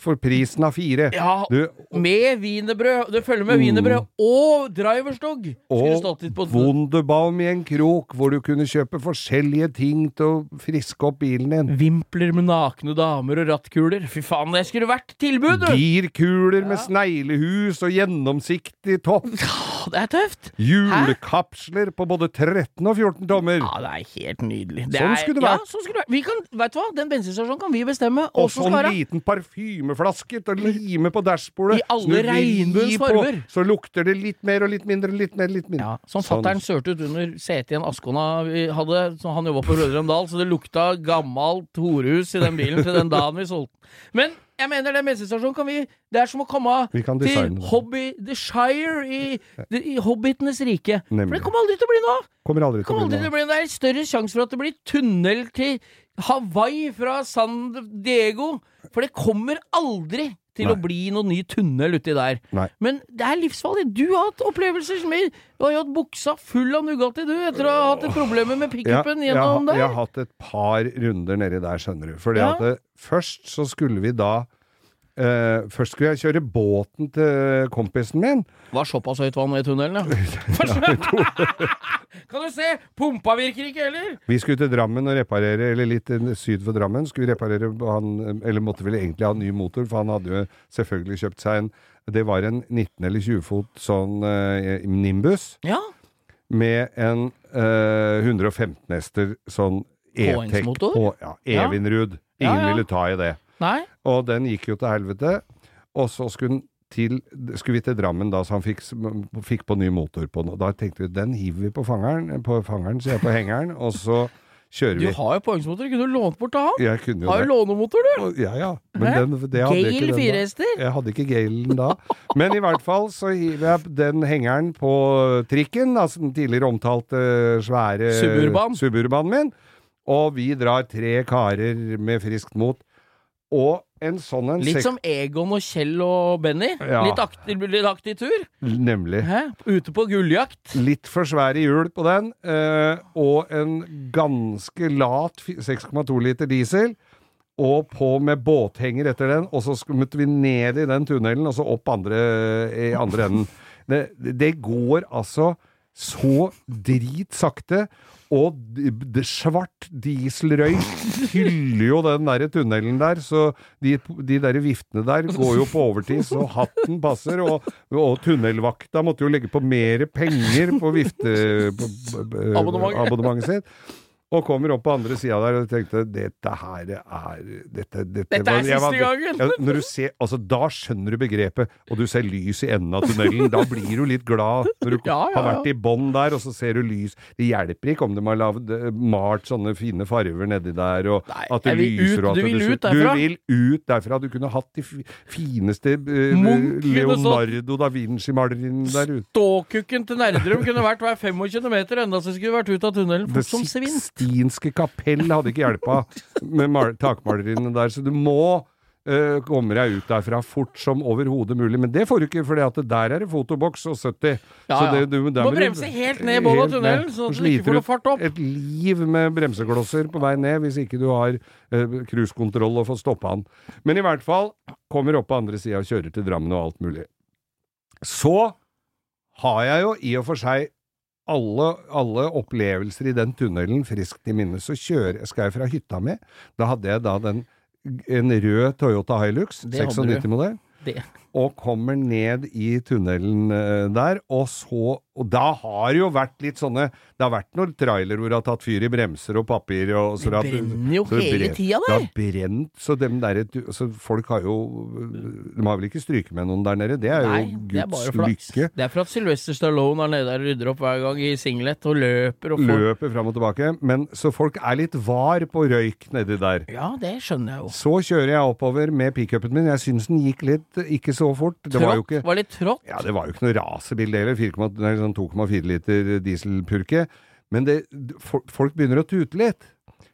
for prisen av fire. Ja, Du, med wienerbrød. Det følger med wienerbrød og driverstog. Og Wunderbaum i en krok, hvor du kunne kjøpe forskjellige ting til å friske opp bilen din. Vimpler med nakne damer og rattkuler. Fy faen, det skulle vært tilbud, du! Girkuler med sneglehus og gjennomsiktig topp. <laughs> Det er tøft! Julekapsler på både 13 og 14 tommer. Ja, det er helt nydelig. Det Sånn er- skulle det Ja, sånn skulle det vært. Vi kan, vet du hva? Den bensinstasjonen kan vi bestemme Og så sånn liten parfymeflaske til å lime på dashbordet. I alle regnbuens former. Så lukter det litt mer og litt mindre, litt mer, litt mindre. Ja, Som Sånn. fattern sørte ut under setet i en Askona vi hadde, så han jobba på Rødrem Dal, så det lukta gammelt horehus i den bilen til den dagen vi solgte den. Men jeg mener den bensinstasjonen kan vi Det er som å komme til. Hobby The Shire i, i Hobbitenes rike. For det kommer aldri til å bli noe! Kommer aldri til å bli noe. Det er større sjanse for at det blir tunnel til Hawaii fra San Diego. For det kommer aldri til å Nei. bli noen ny tunnel uti der. Nei. Men det er livsfarlig. Du har hatt opplevelser med Du har jo hatt buksa full av Nugatti, du, etter å ha hatt et problem med pickupen ja, gjennom jeg der. har hatt et par runder nedi der, skjønner du. Fordi Ja. at det, først så skulle vi da eh, Først skulle jeg kjøre båten til kompisen min. Var såpass høyt vann i tunnelen, ja. <laughs> <laughs> kan du se! Pumpa virker ikke heller! Vi skulle til Drammen og reparere, eller litt eh, syd for Drammen. Skulle reparere han, Eller måtte vel egentlig ha en ny motor, for han hadde jo selvfølgelig kjøpt seg en Det var en 19 eller 20 fot sånn uh, Nimbus Ja. med en uh, 115 hester sånn E-Tech på ja, Ja. Ingen Ja, Ingen ja. ville ta i det. Nei? Og den gikk jo til helvete. Og så skulle, til, skulle vi til Drammen da, så han fikk, fikk på ny motor på den. Og da tenkte vi den hiver vi på fangeren, på fangeren, sier jeg på hengeren, og så kjører vi. Du har jo poengsmotor, Kunne du lånt bort til han? Jeg kunne jo Har jo lånemotor, du! Ja, ja. Men den, Gale den fire Jeg hadde ikke Galen da. Men i hvert fall så hiver jeg den hengeren på trikken, altså den tidligere omtalte svære Suburban. Suburbanen min, og vi drar tre karer med friskt mot. Og en sånn en Litt som Egon og Kjell og Benny. Ja. Litt, aktiv, litt aktiv tur. Nemlig. Hæ? Ute på gulljakt. Litt for svære hjul på den, eh, og en ganske lat 6,2 liter diesel. Og på med båthenger etter den, og så skummet måtte vi ned i den tunnelen, og så opp andre, i andre enden. Det, det går altså så dritsakte, og d- d- svart dieselrøyk fyller jo den der tunnelen der, så de, de der viftene der går jo på overtid, så hatten passer, og, og tunnelvakta måtte jo legge på mer penger på vifte... På, på, på, Abonnementet. abonnementet sitt. Og kommer opp på andre sida der og tenkte dette her er Dette, dette, Dette er siste gangen. Ja, når du ser, altså Da skjønner du begrepet, og du ser lys i enden av tunnelen. Da blir du litt glad når du Ja, ja, har vært i bånn der, og så ser du lys. Det hjelper ikke om de har lagd, eh, malt sånne fine farver nedi der, og Nei, at det lyser ut- og at du vil ut derfra. Du vil ut derfra. Du kunne hatt de fineste uh, Leonardo da Vinci-maleriene der ute. Ståkukken til Nerdrum kunne vært hver 25 meter enda så skulle vært ut av tunnelen fort som svint. Sixtinske kapell hadde ikke hjelpa med takmaleriene der, så du må Uh, komme deg ut derfra fort som overhodet mulig. Men det får du ikke, for der er det fotoboks og 70. Ja, Så ja. det, du, Må bremse helt ned i bånn av tunnelen, så at du ikke får noe fart opp. Et liv med bremseklosser på vei ned, hvis ikke du har uh, og får stoppa han. Men i hvert fall kommer opp på andre sida og kjører til Drammen og alt mulig. Så har jeg jo i og for seg alle, alle opplevelser i den tunnelen friskt i minne. Så kjører, skal jeg fra hytta mi. Da hadde jeg da den, en rød Toyota Hilux, Det hadde du. 96-modell, Det. Og kommer ned i tunnelen eh, der, og så Og da har jo vært litt sånne Det har vært noen trailer hvor det har tatt fyr i bremser og papir og så Det brenner jo så hele brenner- tida Det der. har brent, så dem der Så folk har jo De har vel ikke stryket med noen der nede? Det er jo Nei, det er Guds lykke. Det er for at Sylvester Stallone er nede der og rydder opp hver gang i singlet og løper og får Løper fram og tilbake. Men så folk er litt var på røyk nedi der. Ja, det skjønner jeg jo. Så kjører jeg oppover med pickupen min. Jeg syns den gikk litt ikke så fort. Det var jo ikke Var litt trått. Ja, det var jo ikke noe racerbilde heller. 4,- Sånn 2,4 liter dieselpurke. Men det, folk folk begynner å tute litt.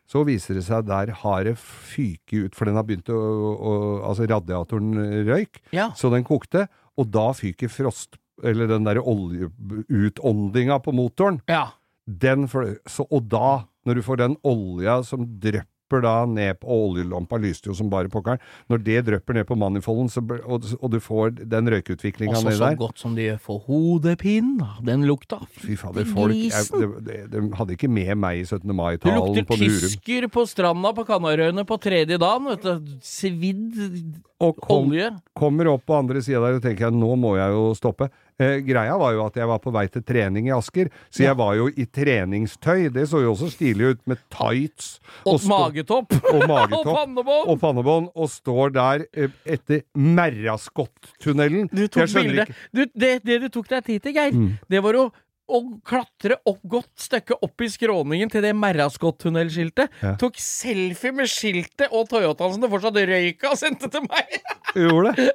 Så viser det seg der har det fyket ut, for den har begynt å, å Altså radiatoren røyk, Ja. så den kokte, og da fyker frost... Eller den derre oljeutåndinga på motoren. ja. Den så, og da, når du får den olja som drypper da ned på Oljelampa lyste jo som bare pokkeren. Når det drypper ned på manifolden, så, og, og du får den røykutviklinga Også så godt som de gjør for hodepine. Den lukta. Fy fader, folk jeg, de, de, de hadde ikke med meg i 17. Mai-talen på Nurum. Du lukter tysker på stranda på Kanarøyene på tredje dagen. vet du. Svidd olje. Og kom, kommer opp på andre sida der og tenker jeg, nå må jeg jo stoppe. Eh, greia var jo at jeg var på vei til trening i Asker, så jeg var jo i treningstøy. Det så jo også stilig ut, med tights Og og magetopp. <laughs> og magetopp. Og pannebånd. og pannebånd, og står der eh, etter Merraskott-tunnelen. Du tok Jeg skjønner bilde. ikke- Du, det, det du tok deg tid til, Geir, Mm. det var å å klatre opp godt stykke opp i skråningen til det Merraskott-tunnelskiltet. Ja. Tok selfie med skiltet og Toyotaen som det fortsatt røyka, og sendte til meg. <laughs> Gjorde det?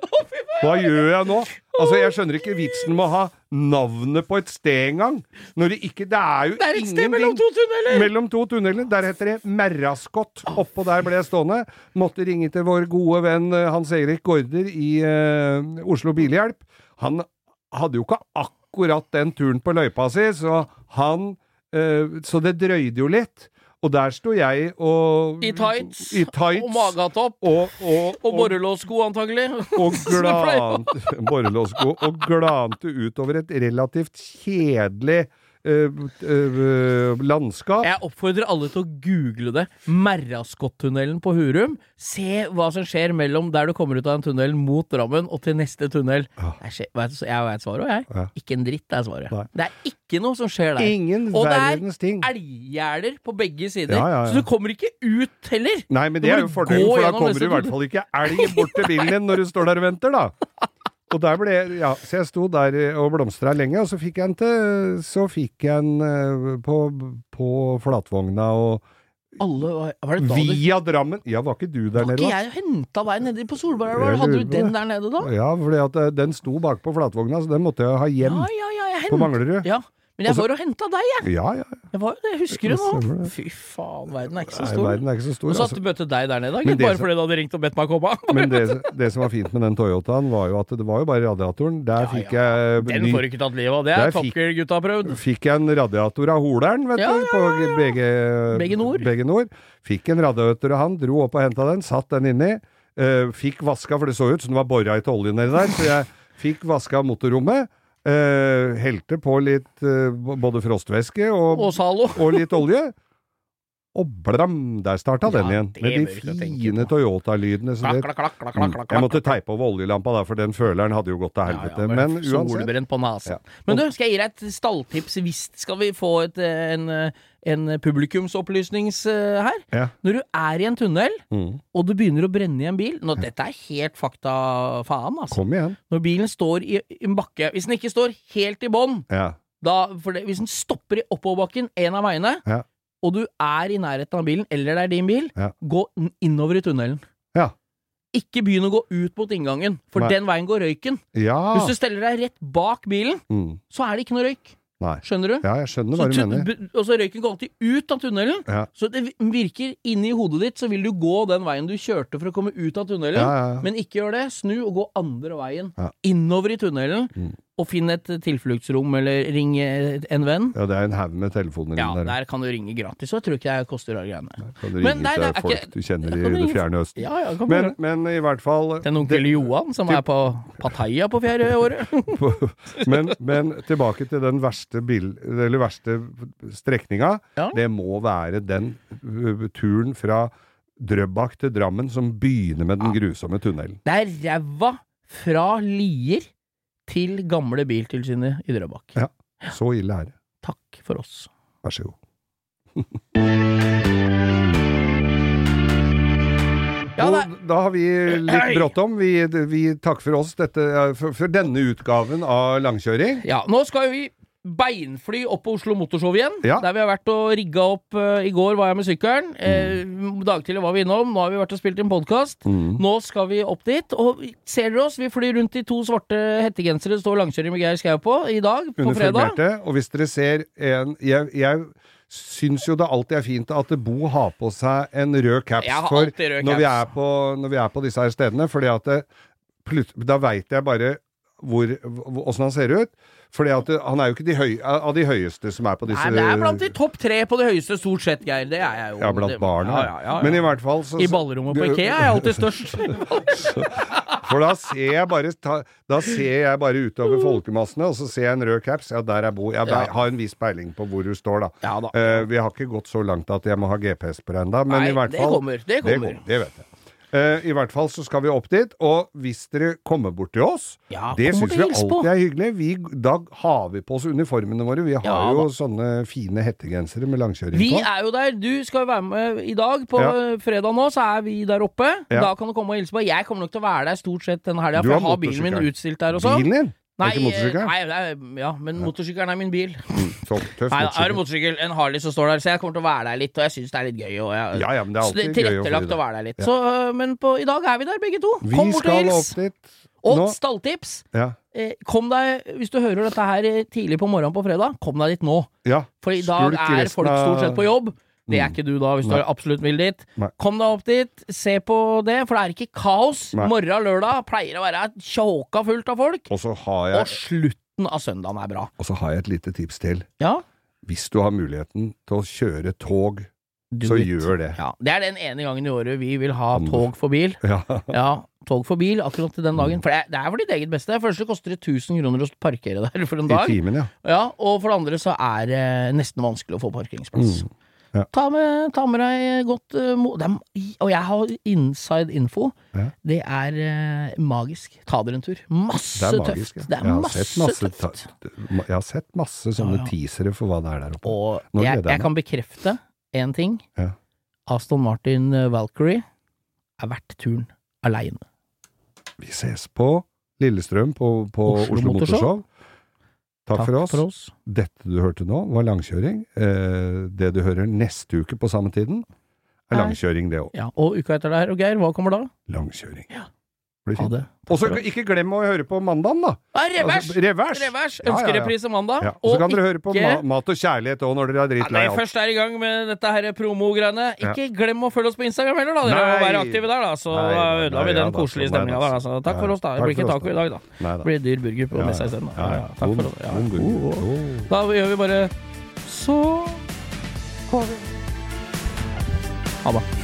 Hva gjør jeg nå? Altså, Jeg skjønner ikke vitsen med å ha navnet på et sted engang. Når det ikke Det er jo Det er et sted mellom to tunneler! Mellom to tunneler. Der heter det Merraskott. Oppå der ble jeg stående. Måtte ringe til vår gode venn eh, Hans Erik Gaarder i uh, Oslo Bilhjelp. Han hadde jo ikke akkurat den turen på løypa si, så han eh, Så det drøyde jo litt. Og der sto jeg og I tights, I tights og magatopp. og, og, Og borrelåssko, antagelig. <laughs> og glante Borrelåssko. Og glante utover et relativt kjedelig landskap. Jeg oppfordrer alle til å google det. Merraskottunnelen på Hurum. Se hva som skjer mellom der du kommer ut av den tunnelen mot Drammen og til neste tunnel. Ja. Jeg, vet svaret, òg, jeg. Ikke en dritt er svaret. Nei. Det er ikke noe som skjer der. Ingen Og det er elggjerder på begge sider, Ja, ja, ja. så du kommer ikke ut heller. Nei, men det er jo fordelen, for da kommer du i hvert fall ikke elg bort til bilen din når du står der og venter, da. <laughs> Og der ble Ja, så jeg sto der og blomstra lenge, og så fikk jeg en til Så fikk jeg en eh, på, på flatvogna og Alle, var var Via Drammen. Ja, var ikke du der Var nede, ikke da? jeg henta deg nedi på Solbergelva? Hadde du den der nede da? Ja, for eh, den sto bakpå flatvogna, så den måtte jeg ha hjem Ja, ja, ja. På Manglerud. Ja, men jeg Også, var og henta deg, jeg. Ja, ja. Jeg var jeg husker det nå. Fy faen, verden er ikke så Nei, stor. verden er ikke så stor. Og så altså. møtte deg der nede, ikke bare som- fordi du hadde ringt og bedt meg komme. <laughs> Men det, det som var fint med den Toyotaen, var jo at det var jo bare radiatoren. Der Ja, fikk ja. jeg Den ny- får du ikke tatt livet av. Det er Top Gear-gutta prøvd. Fikk jeg en radiator av Holeren, vet Ja, du, ja, på BG, BG Nord. BG Nord. Fikk en radiator av han, dro opp og henta den, satt den inni. Uh, fikk vaska, for det så ut som det var bora etter olje nedi der, så jeg fikk vaska motorrommet. Uh, helte på litt eh, både frostvæske og, Og og litt olje. Og blam, der starta Ja, den igjen. Med de fine. Toyota-lydene. Mm. Jeg måtte teipe over oljelampa da, for den føleren hadde jo gått til helvete. Ja, ja, men uansett. Solbrent på nesen. Men du, skal jeg gi deg et stalltips hvis skal vi få et, eh, en, eh, en publikumsopplysnings eh, her? Når du er i en tunnel, Mm. og du begynner å brenne i en bil Nå, Dette er helt fakta faen, altså. Kom igjen. Når bilen står i, en bakke Hvis den ikke står helt i bånn, Hvis den stopper i oppoverbakken, en av veiene, Ja. Og du er i nærheten av bilen, eller det er din bil, Ja. gå innover i tunnelen. Ja. Ikke begynn å gå ut mot inngangen, for Nei. den veien går røyken. ja. Hvis du steller deg rett bak bilen, Mm. så er det ikke noe røyk. Nei. Skjønner du? Ja, jeg skjønner hva du mener. og så røyken går alltid ut av tunnelen. Ja. Så det virker inni hodet ditt, så vil du gå den veien du kjørte for å komme ut av tunnelen. Ja. Men ikke gjør det. Snu og gå andre veien. Innover i tunnelen. Mm. Og finn et tilfluktsrom, eller ring eh, en venn. Ja, det er en haug med telefoner Ja, der. der kan du ringe gratis. Og jeg tror ikke det koster alle greiene. Kan du Men ringe nei, til folk ikke- du kjenner i det fjerne østen. Ja, ja, kan Men, men i hvert fall Til onkel Johan som er på Pattaya på fjerde året. <laughs> men, men tilbake til den verste, bil, eller verste strekninga. Ja. Det må være den uh, turen fra Drøbak til Drammen som begynner med den grusomme tunnelen. Det er ræva fra Lier til gamle Biltilsynet i Drøbak. Ja. Så ille er det. Takk for oss. Vær så god. <laughs> Ja, da har vi litt bråttom. Vi, vi takker for oss dette, for, for denne utgaven av langkjøring. ja, nå skal vi beinfly opp på Oslo Motorshow igjen. Ja. Der vi har vært og rigga opp eh, I går var jeg med sykkelen. Eh, dagtidlig var vi innom. Nå har vi vært og spilt inn podkast. Mm. Nå skal vi opp dit. Og ser dere oss? Vi flyr rundt i to svarte hettegensere det står 'Langkjøring med Geir Skau' på i dag, på fredag. Og hvis dere ser en jeg, jeg syns jo det alltid er fint at Bo har på seg en rød caps rød når vi, er på, når vi er på disse her stedene, fordi at det, da veit jeg bare hvor, hvor- åssen han ser ut. Fordi at han er jo ikke de høy, av de høyeste som er på disse Nei, det er blant de topp tre på de høyeste, stort sett, Geir. Det er jeg jo. Ja, blant barna. Ja, ja, ja. Men i hvert fall så, I ballrommet på Ikea er jeg alltid størst. <laughs> For da ser jeg bare ta, Da ser jeg bare utover folkemassene, og så ser jeg en rød caps. Ja, der jeg bor. Jeg har en viss peiling på hvor du står, da. Ja da. Uh, vi har ikke gått så langt at jeg må ha GPS på deg ennå, men Nei, i hvert det fall kommer, det kommer. Det, vet jeg. Eh, I hvert fall så skal vi opp dit, og hvis dere kommer bort til oss Ja, Det syns vi på. alltid er hyggelig. Vi, da har vi på oss uniformene våre. Vi har Ja, jo sånne fine hettegensere med langkjøring Vi på. er jo der. Du skal være med i dag. På Ja. fredag nå så er vi der oppe. Da kan du komme og hilse på. Jeg kommer nok til å være der stort sett denne helga, for jeg har bilen min utstilt der også. Bilen din? Nei, er ikke eh, nei, er, ja, men motorsykkelen er min bil. Så tøff Nei, er det motorsykkel, en Harley som står der, så jeg kommer til å være der litt, og jeg syns det er litt gøy. Og jeg, Ja, ja, men det er alltid tilrettelagt å å være der litt. Så, øh, men på, i dag er vi der begge to. Vi Kom bort og hils. Og stalltips. Ja. Eh, kom deg, hvis du hører dette her eh, tidlig på morgenen på fredag, kom deg dit nå. ja. For i dag er folk stort sett på jobb. Det er Mm. ikke du da, hvis Nei. du absolutt vil dit. Nei. Kom deg opp dit, se på det, for det er ikke kaos. Nei. Morgen lørdag pleier å være tjåka fullt av folk. Og så har Og jeg, slutten av søndagen er bra. og så har jeg et lite tips til. Ja, Hvis du har muligheten til å kjøre tog, du så it. gjør det. Ja, det er den ene gangen i året vi vil ha tog for bil. Ja. Ja, tog for bil akkurat til den dagen. For det er, det er for ditt eget beste. For det første koster det 1000 kroner å parkere der for en dag. timen, ja. Ja, og for det andre så er det nesten vanskelig å få parkeringsplass. Mm, ja. Ta, med, ta med deg godt eh, er, Og jeg har inside info. Ja. Det er eh, magisk. Ta dere en tur. Masse Det magisk. tøft. Det er masse, masse tøft. ta- Jeg har sett masse sånne teasere for hva det er der oppe. Og Nå jeg, jeg jeg kan bekrefte én ting. Aston Martin eh, Valkyrie er verdt turen aleine. Vi ses på Lillestrøm på, på Oslo Oslo, Motorshow. Motorshow. Takk, for, oss. for oss. Dette du hørte nå, var langkjøring. Eh, det du hører neste uke på samme tiden, er langkjøring, det òg. Ja, og uka etter der, og Geir, hva kommer da? Langkjøring. Ja. Blir Ha fint. det. Og så ikke glem å høre på mandagen, da! Revers! Altså, revers! Revers! Ja, ja, ja. Ønskereprise mandag. Ja. Og så kan dere høre på ma Mat og kjærlighet òg, når dere er Ja, dritlei alt. først er i gang med dette her promo-greiene, ikke glem å følge oss på Instagram heller, da. Dere må være aktive der, da. Så ødela vi ja den da, koselige stemninga der. Altså. Takk Ja, for oss, da. Det blir ikke taco i dag, da. Nei Det da. blir dyr burger på Ja, messa ja. isteden. Ja, ja. Takk for oss. Ja. Oh, oh. Oh. Da gjør vi bare så Ha det.